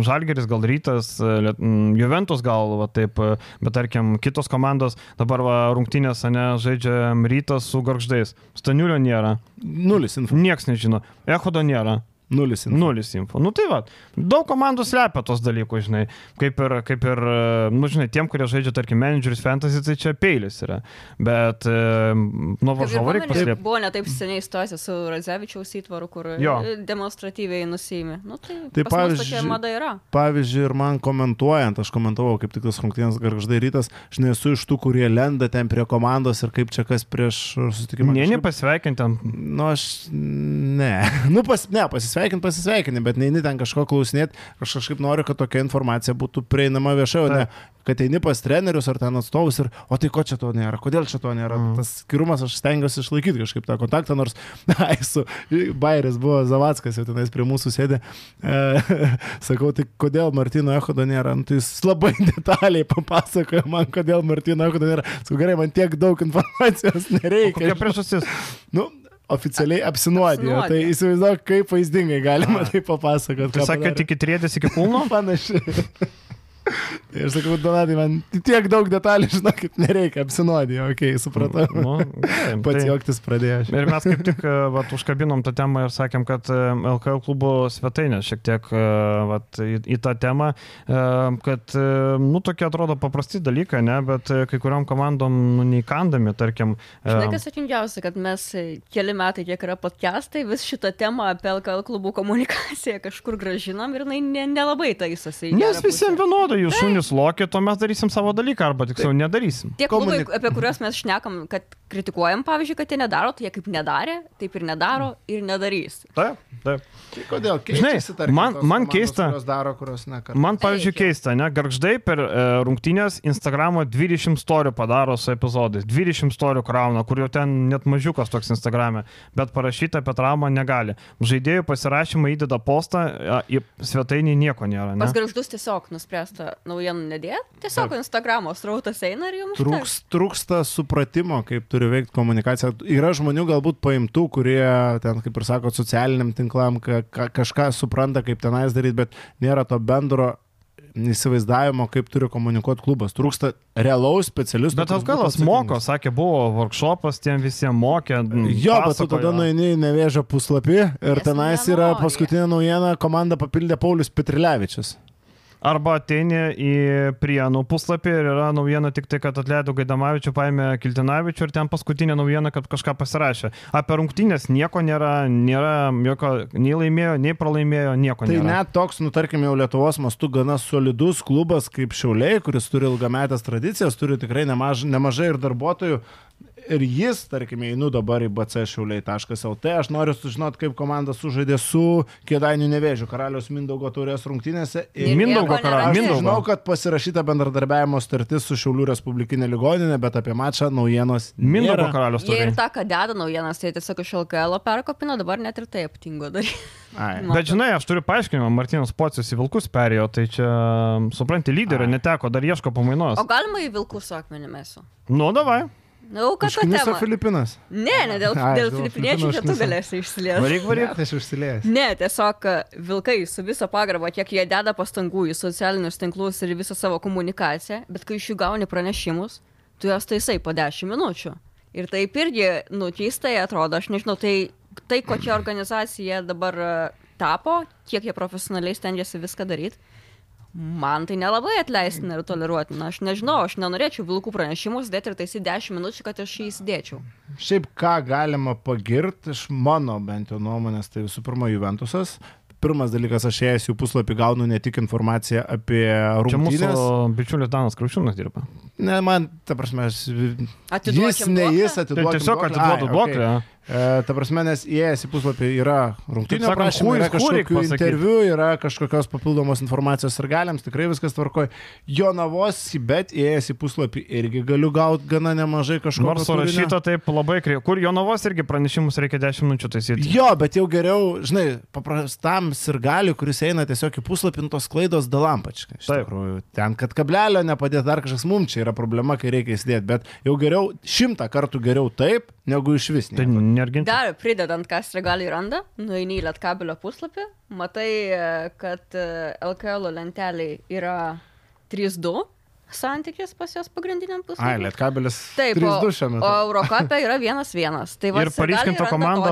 Žalgeris gal rytas, e, Juventus gal, va, taip, e, bet tarkim kitos komandos dabar va, rungtynės, ne, žaidžia rytas su garždais. Staniulio nėra, Nulis info. nieks nežino, Echodo nėra. Nulis info. Nulis info. Nu tai va, daug komandų slepia tos dalykus, žinai. Kaip ir, kaip ir e, nu žinai, tiem, kurie žaidžia, tarkim, managerius fantasy, tai čia peilis yra. Bet e, nuo varžovo reikia paslėpti. Buvo netaip seniai situacija su Radzevičiaus įtvaru, kur Jo. demonstratyviai nusijimi. Nu, tai Tai pavyzdžiui- mada yra. Pavyzdžiui, ir man komentuojant, aš komentavau, kaip tik tas rungtynės garždai rytas, aš nesu iš tų, kurie lenda ten prie komandos ir kaip čia kas prieš susitikimą. Ne, ten. Nu, aš ne. Nu, pas, ne, pasisveikint, pasisveikini, bet neini ten kažko klausinėti. Aš kažkaip noriu, kad tokia informacija būtų prieinama viešai, o ne, kad eini pas trenerius ar ten atstovus ir, o tai ko čia to nėra, kodėl čia to nėra. Mm. Tas skirumas aš stengiuosi išlaikyti kažkaip tą kontaktą, nors, ai, su Bairis buvo Zavackas jau tenais prie mūsų sėdė. E, sakau, tai kodėl Martino Echodo nėra? Nu, tai jis labai detaliai papasakojo man, kodėl Martino Echodo nėra. Sakau, gerai, man tiek daug informacijos nereikia. Kokia priežastis? Nu, oficialiai apsinuodijo. Apsinuodijo. Tai įsivaizduok, kaip vaizdingai galima tai papasakoti. Tai sakė, tik įtrėdės iki kulno? Panašiai. Ir sakau, Donatai, man tiek daug detalių, žinokit, nereikia, apsinuodė, okei, okay, supratau. Nu, gerai, Pats tai- juoktis pradėjo. Ir mes kaip tik e, vat, užkabinom tą temą ir sakėm, kad e, LKL klubo svetainė šiek tiek e, vat, į, į tą temą, e, kad, e, nu, tokie atrodo paprasti dalykai, ne, bet e, kai kuriam komandom, nu, neįkandami, tarkim. e, Žinai, kas atingiausia, kad mes e, keli metai, kiek yra podcastai, vis šitą temą apie LKL klubų komunikaciją kažkur gražinam ir jinai ne- nelabai taisosi. Nes visiems vienodai, jūs šunys lokit, o mes darysim savo dalyką, arba tiksliau nedarysim. Tie klubai, Komunik- apie kuriuos mes šnekam, kad kritikuojam, pavyzdžiui, kad jie nedaro, tai jie kaip nedarė, taip ir nedaro ir nedarys. Taip, taip. Tai kodėl? Žinai, Keičiasi, tarkim, man- man komandos, keista- Kurios daro, kurios ne. kartu. Man, pavyzdžiui, keista, ne, garždai per e, rungtynės Instagramo 20 storių padaro su epizodais, 20 storių krauna, kur jau ten net mažiukas toks Instagrame, bet parašyti apie traumą negali. Žaidėjų pasirašymą įdeda postą, į svetainį nieko nėra. Ne? Pas garždus tiesiog nuspręsta naujienų nedėti, tiesiog Instagramo srautas eina ir jums Trūks, trūksta supratimo, kaip turi veikti komunikacija. Yra žmonių galbūt paimtų, kurie ten, kaip ir sako, socialiniam tinklam ka, ka, kažką supranta, kaip tenais daryti, bet nėra to bendro įsivaizdavimo, kaip turi komunikuoti klubas. Trūksta realaus specialisto. Bet Alkalas moko, sakė, buvo workshopas, tiem visiems mokė. Jo, bet tu pasakojo. tada nueini į nevėžio puslapį ir Nes tenais yra nenori. paskutinė naujiena, komandą papildė Paulius Petrilevičius. Arba ateini į Prienų puslapį ir yra naujiena tik tai, kad atleido Gaidamavičių, paėmė Kiltinavičių ir ten paskutinė naujiena, kad kažką pasirašė. Apie rungtynės nieko nėra, nėra jokio, nei laimėjo, nei pralaimėjo, nieko Tai nėra. net toks, nu tarkim, jau Lietuvos mastu gana solidus klubas kaip Šiauliai, kuris turi ilgametės tradicijas, turi tikrai nemaž, nemažai ir darbuotojų. Ir jis, tarkim, einu dabar į BC šiauliai.lt, aš noriu sužinoti, kaip komanda sužaidė su Kėdainių nevėžiu, karalius Mindaugo taurės rungtynėse. Ir Mindaugo karalius. Aš žinau, kad pasirašyta bendradarbiavimo startis su Šiaulių Respublikinė ligoninė, bet apie mačą naujienos. Mindaugo nėra. karalius Jie ir tą, ką deda naujienas, tai tiesiog iš LKL perkopino, dabar net ir tai aptingo daryti. Bet žinai, aš turiu paaiškinimą, Martinas Pocius į Vilkus perėjo, tai čia, supranti, lyderio neteko, dar ieško pamainos. O galima į vilkų su akmenį mesu? Nu, davai. Na, nu, ką Užkniso tema? Filipinas. Ne, ne dėl, Ai, dėl filipiniečių, čia tu galėsi išsilieti. Varyk, varyk. Ne, aš užsilėjęs. Ne, tiesiog vilkai su viso pagarba, kiek jie deda pastangų į socialinius tinklus ir visą savo komunikaciją, bet kai iš jų gauni pranešimus, tu juos taisai po 10 minučių. Ir taip irgi, nu, keistai atrodo, aš nežinau, tai, tai kokia organizacija dabar e, tapo, kiek jie profesionaliai stengiasi viską daryti. Man tai nelabai atleistina ir toleruotina. Aš nežinau, aš nenorėčiau vilkų pranešimus dėti ir taisyti 10 minučių, kad aš jį įsidėčiau. Šiaip ką galima pagirti iš mano bent jau nuomonės, tai visų pirma Juventusas. Pirmas dalykas, aš ėjęs jų puslapį gaunu ne tik informaciją apie Čia mūsų bičiulis Danas Kraušiūnas dirba. Ne, man, ta prasme, aš... Jis Atiduokim ne duoklę? jis Tai atiduoda. tiesiog atiduodu duoklę. E, ta prasme, nes įėjęs į puslapį yra prašymai, who yra kažkokių interviu, yra kažkokios papildomos informacijos ir galiams, tikrai viskas tvarkoja. Jo navos, bet įėjęs į puslapį irgi galiu gauti gana nemažai kažko. Nors surašyta taip labai kreivai. Kur Jonavos irgi pranešimus reikia 10 minučių taisyti. Jo, bet jau geriau, žinai, paprastam ir gali, kuris eina tiesiog į puslapį, tos klaidos dalampačkai. Taip. tikrųjų, ten, kad kablelio nepadėt dar kažkas mums čia yra problema, kai reikia įsidėti, bet jau geriau, šimtą kartų geriau taip, negu iš vis. Tai nieko. nerginti. Dar pridedant, kas regali randa, nueini į Lietkabelio puslapį, matai, e, kad e, LKL lenteliai yra 3-2 santykis pas jos pagrindiniam Ai, puslapį. lietkabelis. Taip, 3-2 o, o. Eurocapė yra 1-1. Tai va, Ir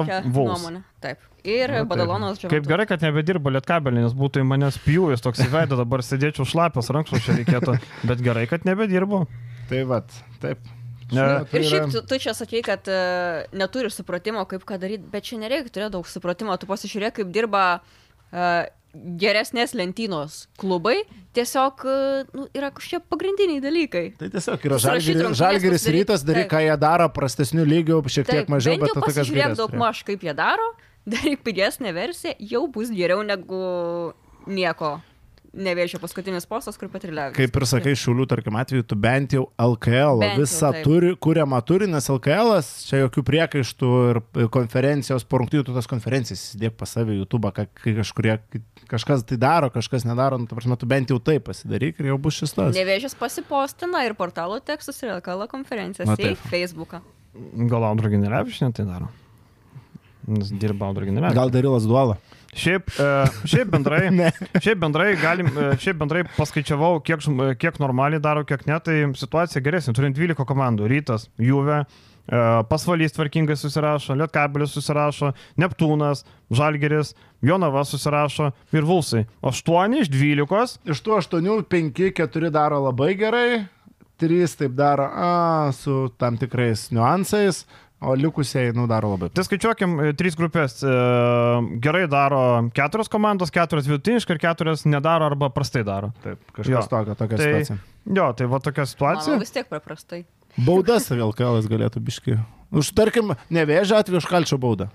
tokią Wolves. nuomonę. Taip. Ir Na, taip. Badalonas Kaip gerai, kad nebedirba lietkabelį, nes būtų į manęs pjūvis toks įveido, dabar sėdėčiau šlapias rankšluošia reikėtų, bet gerai, kad nebedirbu. Tai vad, taip. Ne. Tai Ir šiaip tu, tu čia sakei, kad uh, neturi supratimo, kaip ką daryti, bet čia nereikia turėti daug supratimo. Tu pasižiūrėk, kaip dirba uh, geresnės lentynos klubai. Tiesiog uh, nu, yra kažkokie pagrindiniai dalykai. Tai tiesiog yra žalgeris, žalgeris rytas, daryk, taip. ką jie daro, prastesnių lygių, šiek tiek mažiau, bent bet tokias pasižiūrėk geresnės. daug maž, kaip jie daro, daryk pigesnę versiją, jau bus geriau negu nieko. Nevėžio paskutinis postas, kur patrilevi. Kaip ir sakai, šiulių, tarkim, atveju, tu bent jau LKL Bent jau visą taip. turi, kuriamą turi, nes LKL, čia jokių priekaištų ir konferencijos, po rungtynių tu tas konferencijas įdėk pas save YouTube, kai kažkurie, kažkas tai daro, kažkas nedaro, nu, ta prasme, tu bent jau tai pasidaryk ir jau bus šis tas. Nevėžis pasipostina ir portalo tekstus ir LKL konferencijas į. Facebooką. Gal Audra Generevičinė tai daro? Nes dirba Audra Generevičinė. Gal Darilas duola. Šiaip, e, šiaip bendrai, šiaip bendrai, galim, e, šiaip bendrai paskaičiavau, kiek, kiek normaliai daro, kiek ne, tai situacija geresnė. Turim 12 komandų. Rytas, Juve, e, Pasvalys tvarkingai susirašo, Lietkabelis susirašo, Neptūnas, Žalgeris, Jonava susirašo ir Vulsai. 8 iš 12. Iš tų aštuonių, penki, keturi daro labai gerai, trys taip daro a, su tam tikrais niuansais, o likusiai, nu, daro labai. Tai skaičiuokim, e, trys grupės e, gerai daro keturios komandos, keturios vidutiniškai ir keturios nedaro arba prastai daro. Taip, kažkas tokio, tokia Tai- situacija. Jo, tai va tokia situacija. Manau, vis tiek paprastai. Baudas LKL galėtų biški. Už, tarkim, nevėžę atveju už kalčio baudą.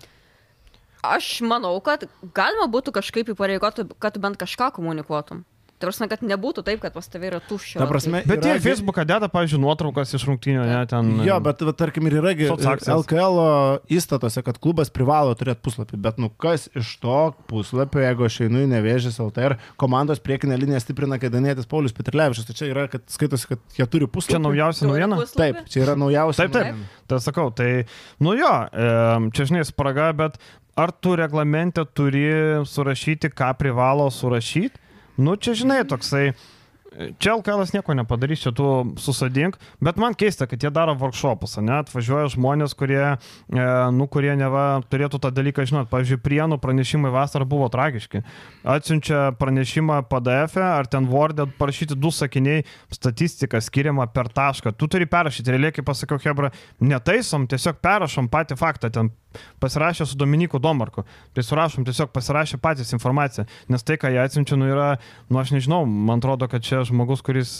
Aš manau, kad galima būtų kažkaip įpareigoti, kad tu bent kažką komunikuotum. Tai prasme, kad nebūtų taip, kad pas tavai yra tuščia. Ta prasme, Bet yra jie gi- Facebooką deda, pavyzdžiui, nuotraukas iš rungtynių, ne, ten. Jo, bet va, tarkim ir yra. LKL įstatuose, kad klubas privalo turėti puslapį, bet nu kas iš to puslapio, jeigu aš einu į nevėžės LTR, komandos priekinę liniją stiprina Kaidanėtis Paulius Petrilevičius, tai čia yra, kad skaitosi, kad jie turi Čia puslapį. naujausia naujiena. Taip, čia yra naujausia. Taip, taip. Tai sakau, tai, nu jo, čia žinai, spraga, bet ar tu reglamente turi surašyti, ką privalo surašyti? Nu, čia žinai, toksai. Čia LKL nieko nepadarys, čia tu susadink, bet man keista, kad jie daro workshopus, ne, atvažiuoja žmonės, kurie, e, nu, kurie neva turėtų tą dalyką žinot. Pavyzdžiui, prienų pranešimai vasarą buvo tragiški. Atsiunčia pranešimą PDF e, ar ten Word'e parašyti du sakiniai, statistika skiriama per tašką. Tu turi perrašyti, realiai, kaip pasakiau, Hebra, netaisom, tiesiog perrašom patį faktą, ten pasirašė su Dominiku Domarku. Tai surašom, tiesiog pasirašė patys informaciją, nes tai, ką jie atsiunčia, nu yra, nu aš nežinau, man atrodo, kad čia žmogus, kuris,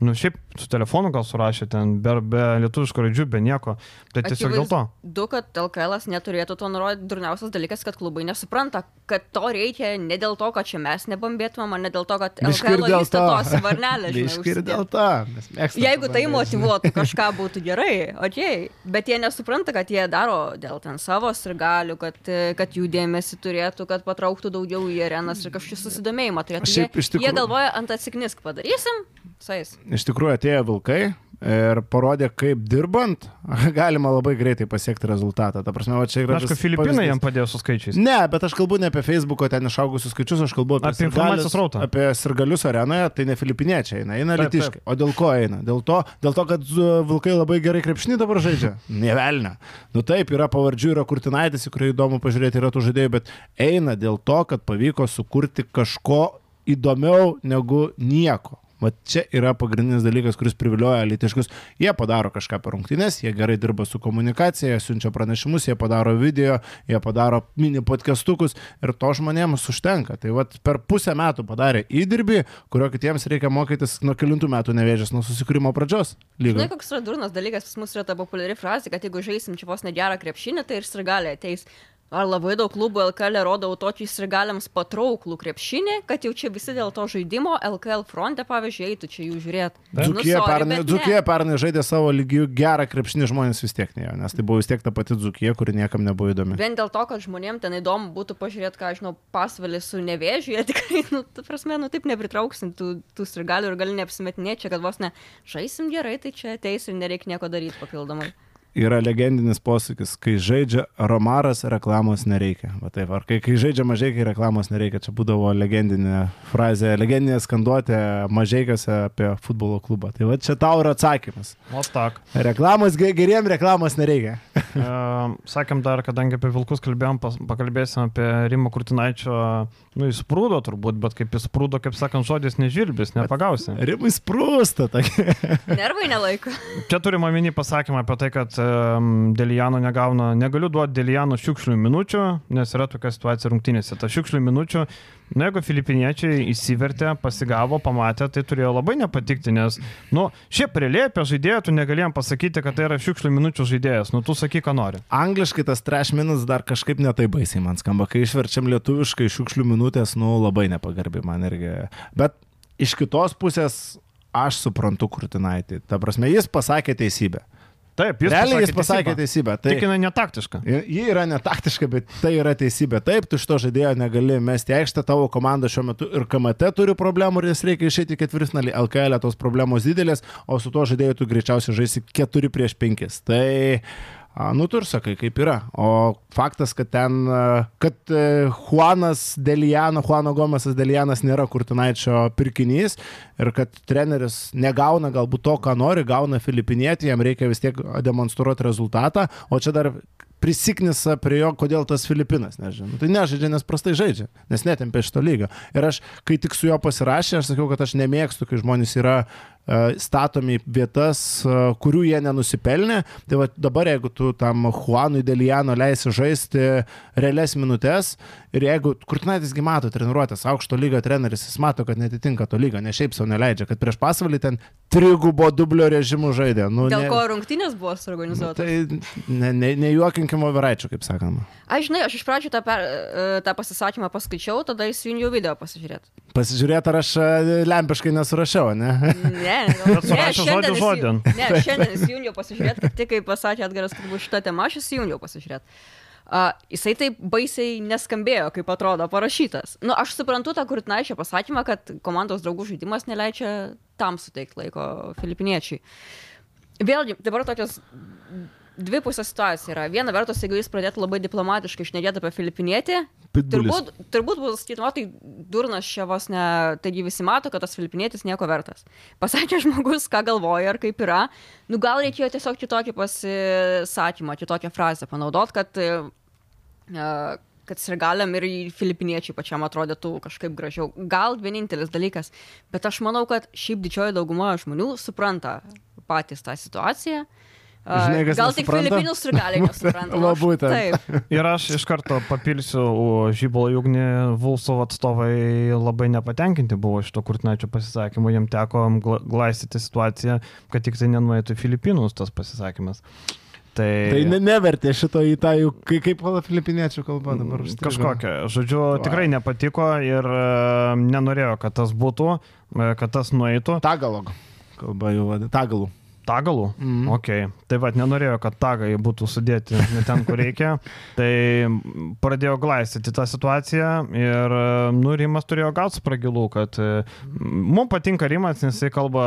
nu šiaip su telefonu gal surašė ten, be, be lietuviško raidžių, be nieko. Tai tiesiog dėl to. Du, kad LKL neturėtų to nurodyti, durniausias dalykas, kad klubai nesupranta, kad to reikia ne dėl to, kad čia mes nebambėtumėm, ne dėl to, kad LKL įstatosi varnelė. žinai, Biški ir užsidėt. dėl to. Jeigu tai motivuotų kažką būtų gerai, okei, bet jie nesupranta, kad jie daro dėl ten savo sirgalių, kad, kad jų dėmesį turėtų, kad patrauktų daugiau į arenas ir kažkokį susidomėjimą turėtų. Šiaip Jie, jie tikrųjų- galvoja ant atsiknisk padarysim, sais. Iš tikrųjų atėjo vilkai ir parodė, kaip dirbant galima labai greitai pasiekti rezultatą. Ta prasme, va čia yra... Aišku, Filipinai pavyzdys. jam padėjo su skaičiais. Ne, bet aš kalbu ne apie Facebook'o ten išaugusius skaičius, aš kalbu apie, Apie informacijos srautą. Apie sirgalius arenoje, tai ne filipiniečiai eina, eina litiškai. O dėl ko eina? Dėl to, dėl to kad zu, vilkai labai gerai krepšinį dabar žaidžia? Nevelnia. Nu taip, yra pavardžių, yra Kurtinaitis, į kurį įdomu pažiūrėti, yra tų žaidėjų, bet eina dėl to, kad pavyko sukurti kažko įdomiau negu nieko. Va čia yra pagrindinis dalykas, kuris privilioja litiškus. Jie padaro kažką per rungtynės, jie gerai dirba su komunikacija, jie siunčia pranešimus, jie padaro video, jie padaro mini podcastukus ir to žmonėms užtenka. Tai va per pusę metų padarė įdirbį, kurio kitiems reikia mokytis nuo kilintų metų nevėžės, nuo susikūrimo pradžios. Žinai, Lygiai. koks yra durnas dalykas, pas mus yra ta populiari frazė, kad jeigu žaisim čia vos negerą krepšinį, tai ir sirgaliai ateis. Ar labai daug klubų LKL rodo tokį sirgaliams patrauklų krepšinį, kad jau čia visi dėl to žaidimo LKL fronte, pavyzdžiui, eitų čia jų žiūrėti. Dzukija pernai, Dzukija pernai žaidė savo lygių gerą krepšinį, žmonės vis tiek nejo, nes tai buvo vis tiek ta pati Dzukija, kuri niekam nebuvo įdomi. Vien dėl to, kad žmonėm ten įdomu būtų pažiūrėti, ką aš žinau, pasvalį su nevėžiu, jie tikrai, nu, tu prasme, nu taip nepritrauksim tų, tų sirgalių ir gali neapsimetinėti čia, kad vos ne žaisim gerai, tai čia ateis ir nereikia nieko daryti papildomai. Yra legendinis posakis, kai žaidžia Romaras, reklamos nereikia. Va taip, ar kai, kai žaidžia mažai, kai reklamos nereikia. Čia būdavo legendinė frazė, legendinė skanduotė mažaikiuose apie futbolo klubą. Tai va čia tau yra atsakymas. O tak. Reklamos, ge- geriem reklamos nereikia. Sakėm dar, kadangi apie vilkus kalbėjom, pakalbėsim apie Rimo Kurtinaičio, nu jis prūdo turbūt, bet kaip jis prūdo, kaip sakant, žodis nežilbis, nepagausi. Rimai sprūsta. Nervai nelaiko. Čia turime omeny pasakymą apie tai, kad Delijano negauna, negaliu duoti Delijano šiukšlių minučių, nes yra tokia situacija rungtynėse. Ta šiukšlių minučių, na jeigu filipiniečiai įsivertė, pasigavo, pamatė, tai turėjo labai nepatikti, nes, nu, šiaip apie žaidėją tu negalėjom pasakyti, kad tai yra šiukšlių minučių žaidėjas, nu tu sakyk, ką nori. Angliškai tas trash minutes dar kažkaip netai baisiai man skamba. Kai išverčiam lietuviškai šiukšlių minutės, nu labai nepagarbi man irgi. Bet iš kitos pusės aš suprantu Kurtinaitį. Ta prasme, jis pasakė teisybę. Taip, jis Realiai jis pasakė pasakė teisybę. Tai... Tik jinai netaktiška. Ji yra netaktiška, bet tai yra teisybė. Taip, tu šito žaidėjo negali mesti aikštę, tavo komanda šiuo metu ir KMT turi problemų ir jas reikia išeiti į ketvirtfinalį. LKL tos problemos didelės, o su tuo žaidėju tu greičiausiai žaisi 4 prieš 5. Tai nu, tu ir sakai, kaip yra. O faktas, kad ten, kad e, Juanas Deliano, Juano Gomesas Delianas nėra Kurtinaičio pirkinys ir kad treneris negauna galbūt to, ką nori, gauna Filipinietį, jam reikia vis tiek demonstruoti rezultatą, o čia dar prisiknisa prie jo, kodėl tas Filipinas nežinau. Tai nežaidžia, nes prastai žaidžia, nes netempė šito lygio. Ir aš, kai tik su juo pasirašė, aš sakiau, kad aš nemėgstu, kai žmonės yra statomi į vietas, e, kurių jie nenusipelnė. Tai va dabar, jeigu tu tam Juanui Deliano leisi žaisti realias minutės ir jeigu Kurtinaitisgi mato treniruotės, aukšto lygio treneris, jis mato, kad netitinka to lygio, ne šiaip savo neleidžia, kad prieš pasvalį ten trigubo dublio režimų žaidė. Nu, Dėl ne- ko rungtynės buvo suorganizuotos? Tai ne, ne, nejuokinkime Veraičio, kaip sakoma. Aš žinai, aš iš pradžių tą, per, e, tą pasisakymą paskaičiau, tada įsijungiau video pasižiūrėti. Pasižiūrėti, ar aš e, lempiškai nesurašiau, ne? Ne, surašė žodį įsijung- žodin. Ne, šiandien įsijungiau pasižiūrėti, kaip tik kai pasakė Atgaras, kad bus šitą temą, aš įsijungiau pasižiūrėti. Uh, jisai taip baisiai neskambėjo, kaip atrodo parašytas. Nu, aš suprantu tą Kurtinaičio pasakymą, kad komandos draugų žaidimas neleidžia tam suteikti laiko filipiniečiai. Vėlgi, dabar tokios dvi pusės situacija yra. Viena vertus, jeigu jis pradėtų labai diplomatiškai išnekėti apie filipinietį, turbūt, turbūt bus o tai durnas čia vos ne, taigi visi mato, kad tas filipinietis nieko vertas. Pasakė žmogus, ką galvoja ir kaip yra, nu gal reikėjo tiesiog kitokį pasisakymą, kitokią frazę panaudot, kad, e, e, kad sirgaliam ir filipiniečiai pačiam atrodytų kažkaip gražiau. Gal vienintelis dalykas, bet aš manau, kad šiaip didžioji dauguma žmonių supranta patys tą situaciją. Žinai, gal tik? Filipinų sirgaliai nesupranta. Būtent. Taip. Ir aš iš karto papilsiu, žybolą ugnį Vulsov atstovai labai nepatenkinti buvo šito kurtinaičio pasisakymu, jiem teko gla- glaistyti situaciją, kad tik tai nenuėtų į Filipinus tas pasisakymas. Tai, Tai ne, nevertė šito į tą, kaip pala filipiniečių kalba dabar užstrigo. Kažkokia. Žodžiu, tikrai nepatiko ir e, nenorėjo, kad tas būtų, e, kad tas nueitų. Tagalog. Kalba jau vadina. Tagalų. Tagalų? Mhm. Ok. Tai vad nenorėjo, kad tagai būtų sudėti ne ten, kur reikia. Tai pradėjo glaistyti tą situaciją ir, e, nu, Rimas turėjo gauti spragilų, kad mums patinka Rimas, nes jisai kalba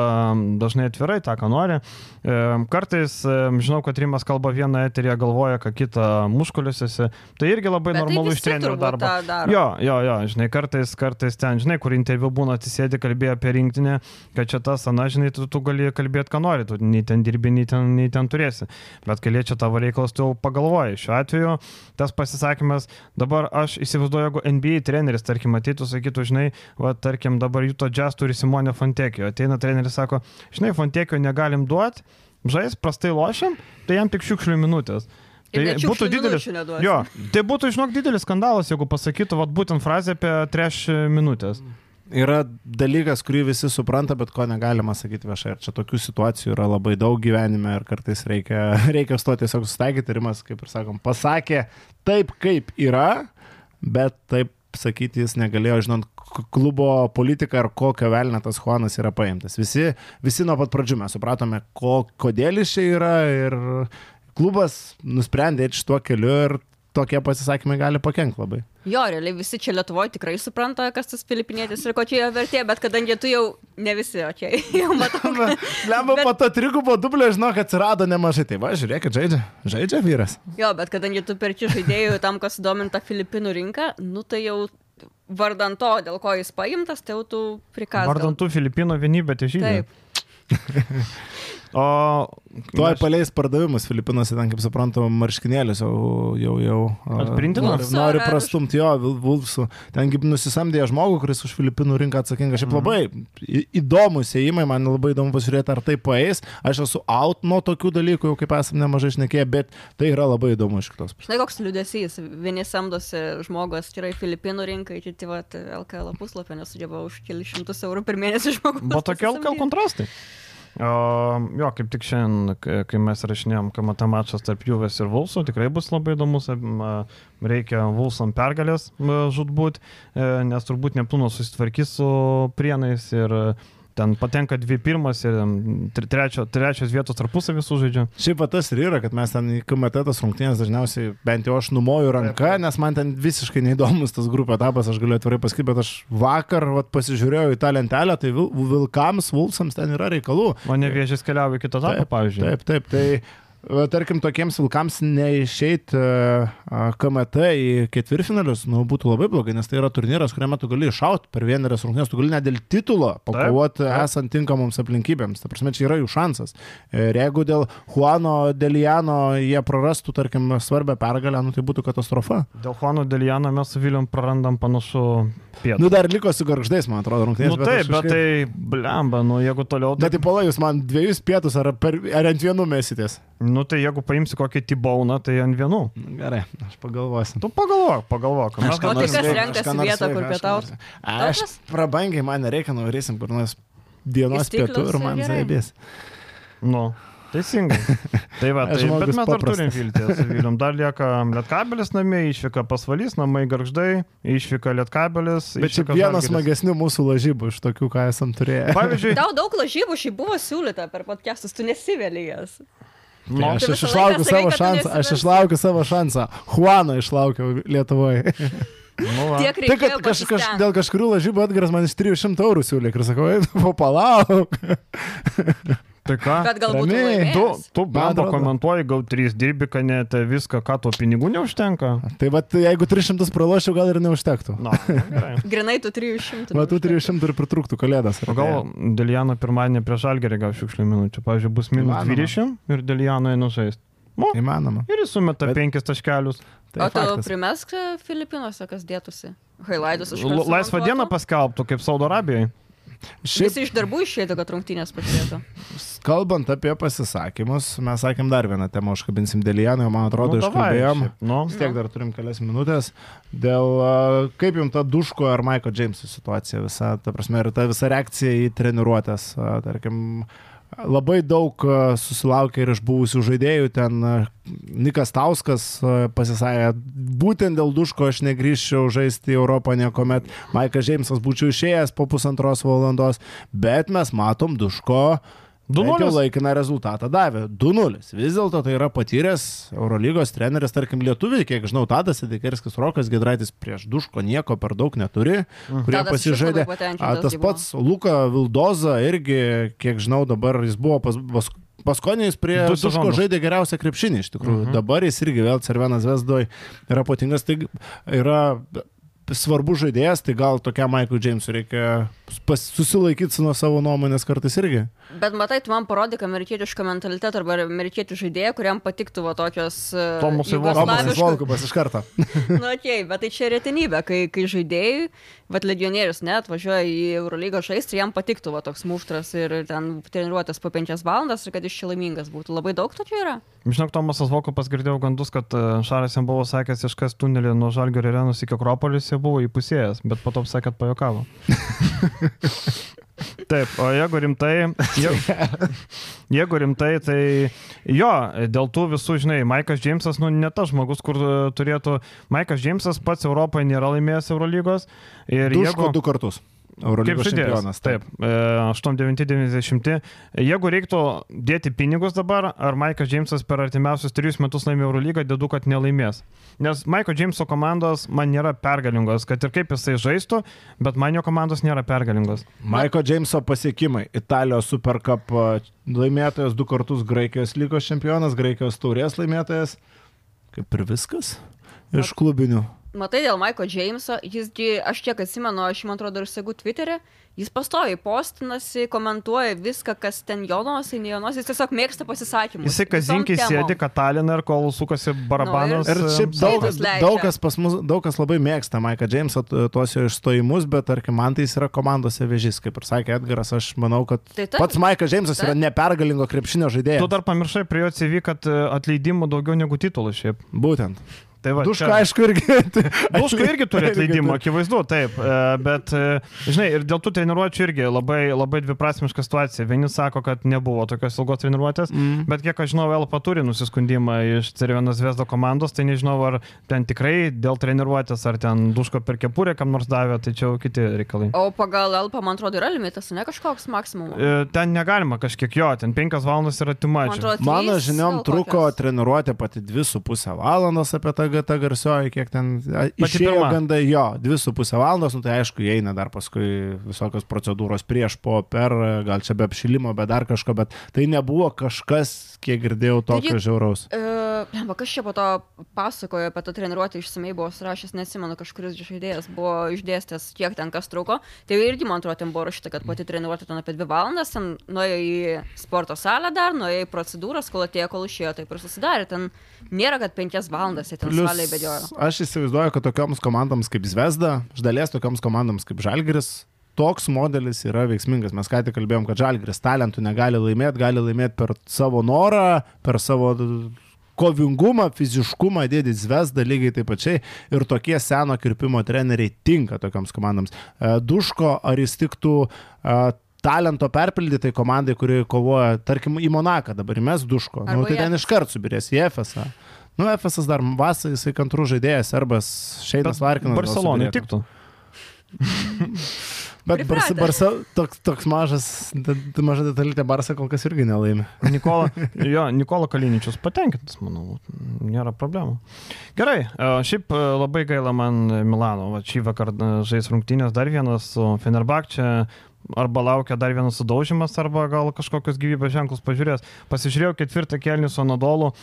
dažnai atvirai, tą, ką nori. E, Kartais e, žinau, kad Rimas kalba vieną eterį, galvoja, ką kitą muškuliuose. Tai irgi labai Bet tai normalu visi iš trenerių darbo. Jo, jo, jo, žinai, kartais, kartais ten, žinai, kur interviu būna atsisėdi, kalbėjo apie rinktinę, kad čia tas, ana, žinai, tu, tu gali kalbėti, ką nori, tu nei ten dirbi, nei ten, nei ten turėsi. Bet kai liečia tavo reikalas, tu jau pagalvoji. Šiuo atveju tas pasisakymas, dabar aš įsivaizduoju, jeigu NBA treneris, tarkim, ateitų, sakytų, žinai, va, tarkim, dabar Juto Jazz turi Simonę Fontekio. Ateina treneris, sako, žinai, Fontekio negalim duoti, žais, prastai lošiam, tai jam tik šiukšlių minutės. Tai būtų didelis. Jo, tai būtų, žinok, didelis skandalas, jeigu pasakytų, vat, būtent frazę apie treš minutės. Yra dalykas, kurį visi supranta, bet ko negalima sakyti viešai. Ir čia tokių situacijų yra labai daug gyvenime ir kartais reikia, reikia su to tiesiog susitaikyti. Rimas, kaip ir sakom, pasakė taip, kaip yra, bet taip sakyti jis negalėjo, žinant klubo politiką ir kokio velnio tas Juanas yra paimtas. Visi, visi nuo pat pradžių mes supratome, ko, kodėl jis čia yra ir klubas nusprendė eiti šituo keliu ir tokie pasisakymai gali pakengti labai. Jo, realiai visi čia Lietuvoje tikrai supranta, kas tas filipinietis ir kokia jo vertė, bet kadangi tu jau ne visi, o čia jau matau. kad- Lemba Bet- po to trigubo dublio, žinok, atsirado nemažai. Tai va, žiūrėkit, žaidžia. Žaidžia vyras. Jo, bet kadangi tu perči žaidėjų tam, kas dominta Filipinų rinką, nu tai jau vardant to, dėl ko jis paimtas, tai jau tu prikazai. Vardant tų Filipino vienybę, tai žydai. Taip. O... Tuoj aš- paleis pardavimus Filipinuose, ten, kaip suprantu, marškinėlius jau, jau, jau Atprintino? nori, Vulfsų nori ar- prastumti jo, Vulfsų. Tengi nusisamdė žmogų, kuris už Filipinų rinką atsakingas. Šiaip labai į- įdomus įėjimai, man labai įdomu pasižiūrėti, ar tai paeis. Aš esu out nuo tokių dalykų, jau kaip esame nemažai šnekėję, bet tai yra labai įdomu iš kitos pusės. Žinai, koks liūdėsys. Vieni samdosi žmogus, tai yra Filipinų rinkai, kiti LKL puslapio nesugeba už kelius šimtus eurų per mėnesį žmogus. Buvo tokie LKL kontrastai. O, jo, kaip tik šiandien, kai mes rašinėjom, kad mata mačas tarp Juvės ir Vulsų, tikrai bus labai įdomus. Reikia Vulsam pergalės žudbūt, e, nes turbūt Neptūnas susitvarkys su prienais ir ten patenka dvi pirmas ir trečio, trečios vietos tarpusavį sužaidžia. Šiaip tas ir yra, kad mes ten į KMT tas rungtynės dažniausiai bent jau aš numoju ranką, nes man ten visiškai neįdomus tas grupė etapas, aš galiu atvirai pasakyti, bet aš vakar vat, pasižiūrėjau į tą lentelę, tai vil, Vilkams, Vulsams ten yra reikalų. O ne viežės keliauja į kitą etapą, pavyzdžiui. Taip, taip, tai tarkim, tokiems vilkams neišeiti KMT į ketvirtfinalius, nu, būtų labai blogai, nes tai yra turnyras, kuriame tu gali iššauti per vienerias rungtynes, tu gali net dėl titulo pakovoti esant tinkamoms aplinkybėms. Ta prasme, čia yra jų šansas. Ir jeigu dėl Juano Deliano jie prarastų, tarkim, svarbę pergalę, nu, tai būtų katastrofa. Dėl Juano Deliano mes su Vilium prarandam panašu pietų. Nu, dar liko su garždais, man atrodo, rungtynės. Nu, taip, bet, bet tai, blemba, nu, jeigu toliau... Tai... Bet, tai pala, jūs man dviejus pietus ar, per, ar ant vienų mesitės? Nu, tai jeigu paimsi kokį tibauną, tai ant vienų. Gerai, aš pagalvosiu. Tu pagalvok, pagalvok. Aš ką nors tai kas renkasi vietą, kur pietauti. Aš prabangiai, man nereikia, nuvarysim kur nors dienos pietų ir man zaibės. Nu. Teisingai. Tai va, tai, bet mes dar turim vilties. Dar lieka lietkabelis namie, išvyka pasvalys, namai garždai, išvyka lietkabelis. Bet čia vienas smagesnių mūsų lažybų iš tokių, ką esam turėję. Pavyzdžiui, tau daug lažybų šiaip buvo siūlyta per podcastus, tu nesivėlijas. Tai no, aš, aš išlaukiu savo šansą, aš išlaukiu savo šansą. Juaną išlaukiau Lietuvoje. Nu. Tiek reikia. Tai, kad kaž, kaž, dėl kažkurių lažybų atgaras man iš 300 eurų siūlė ir sakau, palauk. Tai ką? Bet galbūt Ramiai, tu, tu bando komentuoji, gal 3 dirbi, kad net viską, ką to pinigų neužtenka. Tai va, jeigu 300 pralošiau, gal ir neužtektų. Na, Grinai tu 300. Va, tu 300 ir pritrūktų kalėdas. O gal dėl Jano pirmadienį prieš Algerį gal šiukšlių minučių. Pavyzdžiui, bus minus 20 ir dėl Jano einu žaisti. Nu, Įmanoma. Ir jis sumeta Bet... penkis taškelius. Tai o tu primesk Filipinuose, kas dėtųsi. Highlightus už Laisvą dieną paskelbtų, kaip Saudo Arabijai. Šiaip... Visi iš darbų išėdė, kad rungtynės pažiūrėtų. Kalbant apie pasisakymus, mes sakėm dar vieną temą, užkabinsim dėl Janų, man atrodo, nu, iškalbėjom. Nu. Vis tiek dar turim kelias minutės. Dėl kaip jums ta Duško ar Maiko Džeimso situacija visa, ta prasme, ir ta visa reakcija į treniruotės, tarkim, Labai daug susilaukė ir iš buvusių žaidėjų, ten Nikas Tauskas pasisakė, būtent dėl Duško aš negryžčiau žaisti į Europą niekuomet, Maikas Džeimsas būčiau išėjęs po pusantros valandos, bet mes matom Duško uh, 2-0 laikiną rezultatą davė. 2-0. Vis dėlto tai yra patyręs Eurolygos treneris, tarkim, lietuviai, kiek žinau, Tadas Edikerskis, Rokas Gedraitis prieš Duško nieko per daug neturi, mhm. kurie Tadas pasižaidė. A, tas pats Luka Vildoza irgi, kiek žinau, dabar jis buvo pas, pas Paskonijais prie Duško žaidė geriausią krepšinį iš tikrųjų. Mhm. Dabar jis irgi vėl Cervenas Vesdoj yra patingas. Tai yra svarbus žaidėjas, tai gal tokiam Michael Jamesui reikia susilaikyti nuo savo nuomonės kartais irgi. Bet matai, tu man parodai amerikietišką mentalitetą arba amerikiečių žaidėją, kuriam patiktų va, tokios... E, Tomas Volkovas iš karto. Na, nu, okei, okay, bet tai čia retenybė, kai, kai žaidėjai, va, legionierius net važiuoja į Eurolygos žaisti, jam patiktų va, toks muštras ir ten treniruotas po penkias valandas ir kad iš čia laimingas būtų. Labai daug tokių yra. Žinok, Tomasas Volkovas girdėjau gandus, kad e, Šaras jam buvo sakęs iškas tunelį nuo Žalgio arenos iki Akropolis, jie buvo įpusėjęs, bet po to sakė, kad pajokavo. Taip, o jeigu rimtai, jeigu, jeigu rimtai, tai jo, dėl tų visų, žinai, Maikas Džeimsas, nu, ne tas žmogus, kur turėtų, Maikas Džeimsas pats Europoje nėra laimėjęs Eurolygos. Ir Duško jeigu... du kartus. Eurolygos čempionas. Taip, 8-9-90. E, Jeigu reiktų dėti pinigus dabar, ar Maikas Džeimsas per artimiausius trijus metus laimė Eurolygą, dedu, kad nelaimės. Nes Maiko Džeimso komandos man nėra pergalingos, kad ir kaip jisai žaistų, bet man jo komandos nėra pergalingos. Maiko Džeimso pasiekimai. Italijos Supercup e, laimėtojas du kartus Graikijos lygos čempionas, Graikijos taurės laimėtojas. Kaip ir viskas iš klubinių. Matai, dėl Maiko Džeimso, jisgi, aš kiek atsimenu, aš man atrodo ir segu Twitter'e, jis pastoviai postinasi, komentuoja viską, kas ten Jonosai, ne Jonosai, jis tiesiog mėgsta pasisakymus. Jisai kazinkį sėdi Kataliną ir kol sukasi barabanus. Nu, ir, ir šiaip daug, daug, kas pas mus, daug kas labai mėgsta Maiką Džeimsą, tuos jo išstojimus, bet tarkim, man tai jis yra komandose vežys, kaip ir sakė Edgaras, aš manau, kad tai ta, pats Maikas Džeimsas yra nepergalingo krepšinio žaidėjas. Tu dar pamiršai prie jo CV, kad e, atleidimų daugiau negu titulų šiaip. Būtent. Tai va, Duška, čia... aišku, irgi. Duška irgi turi atleidimą, akivaizdu, taip. E, bet, e, žinai, ir dėl tų treniruočių irgi labai, labai dviprasmiška situacija. Vieni sako, kad nebuvo tokios ilgos treniruotės, mm. bet kiek aš žinau, Elpa turi nusiskundimą iš Cervienos Vesdo komandos, tai nežinau, ar ten tikrai dėl treniruotės, ar ten Duško per kepurę kam nors davė, tai čia jau kiti reikalai. O pagal Elpa, man atrodo, yra limitas, ne kažkoks maksimumas. E, ten negalima kažkiek jo, ten 5 valandos yra timačiai. Mano žiniom truko treniruotė pati 2,5 valandos apie tą saga ta garsioji, kiek ten išėjo gandai, jo, dvi su pusę valandos, nu tai aišku, įeina dar paskui visokios procedūros prieš, po, per, gal čia be apšilimo, be dar kažko, bet tai nebuvo kažkas, kiek girdėjau, tokio žiauraus. E, blemba, kas čia po to pasakojo apie tą treniruotę išsamei buvo surašęs, neatsimenu, kažkuris žaidėjas buvo išdėstęs, kiek ten kas truko. Tai irgi, man atrodo, ten buvo rašyta, kad pati treniruotė ten apie dvi valandas, ten nuėjo į sporto salę dar, nuėjo į procedūras, kol atėjo, kol išėjo, taip ir susidarė. Ten nėra, kad penkias valandas jie ten Plius, salėje bedėjo. aš įsivaizduoju, kad tokioms komandoms kaip Zvezda, iš dalies tokioms komandoms kaip Žalgiris, toks modelis yra veiksmingas. Mes ką tik kalbėjom, kad Žalgiris talentų negali laimėti, gali laimėti per savo norą, per savo kovingumą, fiziškumą, dėdį Zvezda lygiai taip pačiai. Ir tokie seno kirpimo treneriai tinka tokiams komandoms. E, Duško, ar jis tiktų e, talento perpildytai komandai, kuri kovoja, tarkim, į Monaką dabar mes Duško. Nu, Arba tai į ten iš karto subirės į Efesą. Nu, Efesas dar vasarą, jisai kantrų žaidėjas, arba Šeinas Larkinas. gal Barcelonai tiktų. Bet Barsa. Barsa, toks, toks mažas, maža detalytė Barsa kol kas irgi nelaimė. Nikola, jo, Nikola Kaliničius patenkintas, manau, nėra problemų. Gerai, šiaip labai gaila man Milano, va, šį vakarą žais rungtynės dar vienas su Fenerbakčia, arba laukia dar vienas sudaužimas, arba gal kažkokius gyvybės ženklus pažiūrės. Pasižiūrėjau ketvirtą kelnį su Anadolu,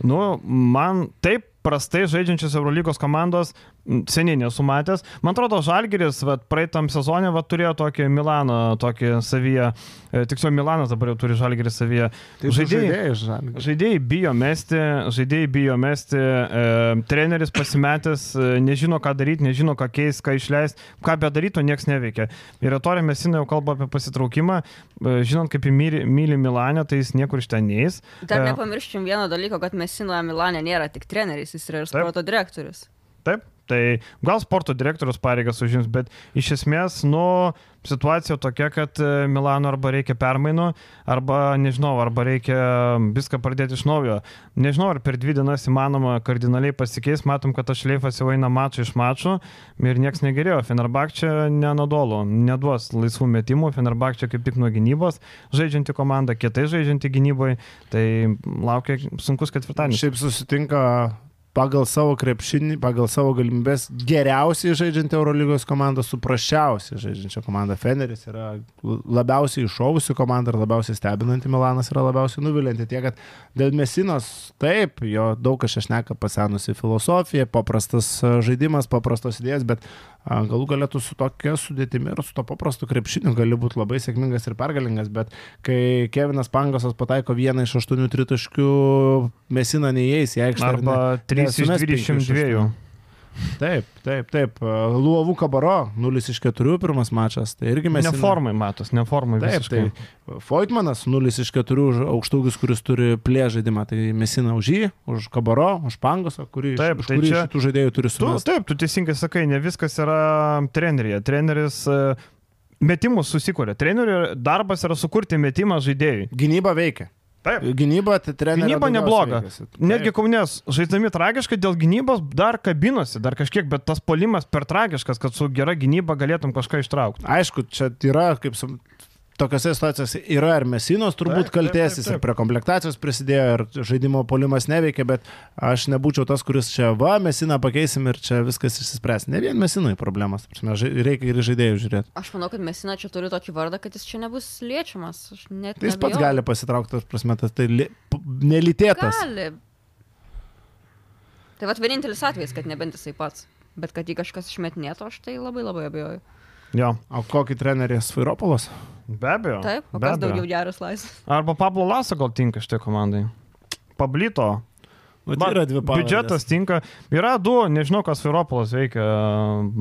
nu, man taip prastai žaidžiančios Eurolygos komandos seniai nesu matęs. Man atrodo, Žalgiris vat, praeitam sezonė vat, turėjo tokį Milaną, tokį savyje, e, tiksliau Milanas dabar jau turi Žalgirį savyje. Tai žaidėjai žalgi. Žaidėjai bijo mesti, žaidėjai bijo mesti, e, treneris pasimetęs, e, nežino ką daryti, nežino ką keisti, ką išleisti, ką bedarytų, niekas neveikia. Ir Retorė Mesina jau kalba apie pasitraukimą, e, žinant, kaip myli, myli Milanę, tai jis niekur iš ten neįs. Dar E, nepamirškim vieno dalyko, kad Mesinoje Milane nėra tik treneris, jis yra ir sporto direktorius. Taip, tai gal sporto direktorius pareigas užims, bet iš esmės, nu, situacija tokia, kad e, Milano arba reikia permainų, arba, nežinau, arba reikia viską pradėti iš naujo. Nežinau, ar per dvi dienas įmanoma kardinaliai pasikeis, matom, kad tas šleifas jau eina mačų iš mačų ir niekas negerėjo. Fenerbakčia nenadolo, neduos laisvų metimų, Fenerbakčia kaip tik nuo gynybos žaidžianti komanda, kietai žaidžianti gynyboje, tai laukia sunkus ketvirtadienis. Šiaip susitinka pagal savo krepšinį, pagal savo galimybės geriausiai žaidžianti Eurolygos komanda su prašiausiai žaidžiančia komanda. Feneris yra labiausiai iššovusi komanda ir labiausiai stebinanti, Milanas yra labiausiai nuvilinti. Tiek, kad dėl Mesinos, taip, jo daug kas išneka pasenusi filosofija, paprastas žaidimas, paprastos idėjas, bet galų galėtų su tokia sudėtimi ir su to paprastu krepšiniu gali būti labai sėkmingas ir pergalingas, bet kai Kevinas Pangosas pataiko vieną iš aštuonių tritaškių, Mesina neįeis į aikštę. Arba ne- 3 iš nesumes penkių iš 22. Taip, taip, taip. Luovų kabaro 0 iš 4 pirmas mačas. Tai irgi mes. Neformai matos, neformai Taip, visiškai. tai Foitmanas 0 iš 4 aukštaugius, kuris turi plė žaidimą. Tai mesina už jį, už kabaro, už pangosą, kurį, Taip, už tai kurį čia- šitų žaidėjų turi Tu, sumesti. taip, tu teisingai sakai, ne viskas yra treneryje. Treneris e, metimus susikuria. Trenerio darbas yra sukurti metimą žaidėjui. Gynyba veikia. Taip. Gynyba, tai trenerio. Gynyba nebloga. Netgi Kaunės žaidami tragiškai dėl gynybos dar kabinosi, dar kažkiek, bet tas polimas per tragiškas, kad su gera gynyba galėtum kažką ištraukti. Aišku, čia yra, kaip su, tokiose situacijose yra ir mesinos turbūt Taip, taip, taip. ir prie komplektacijos prisidėjo, ir žaidimo polimas neveikia, bet aš nebūčiau tas, kuris čia, va, mesiną pakeisim ir čia viskas išsispręs. Ne vien mesinui problemas, prasme, reikia ir žaidėjų žiūrėti. Aš manau, kad Mesina čia turi tokį vardą, kad jis čia nebus liečiamas. Aš net Tai jis pats gali pasitraukti, prasme, tas tai li, nelitėtas. Gali. Tai vad vienintelis atvejis, kad nebent jisai pats. Bet kad jį kažkas išmetinėtų, aš tai labai labai abejoju. Jo, O kokį trenerį Svairopolas? Be abejo. Taip, o kas abejo. daugiau geras laisvas? Arba Pablo Laso gal tinka šitai komandai. Pablito. Nu, Va, tai yra dvi pavardės. Biudžetas tinka. Yra du, nežinau, kas Viropolas veikia,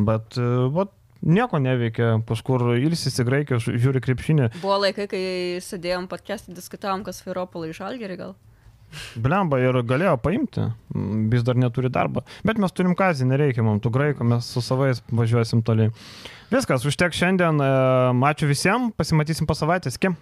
bet vat, nieko neveikia. Kažkur ilsisi graikė, žiūri krepšinį. Buvo laikai, kai sėdėjom podcast'į, diskutavom, kas Viropolai iš Algerį gal. Blemba ir galėjo paimti, Mm, vis dar neturi darbą. Bet mes turim kazį, nereikia mums tų graikų, mes su savais važiuosim toliai. Viskas, užtek šiandien, e, ačiū visiems, pasimatysim po savaitės, kim.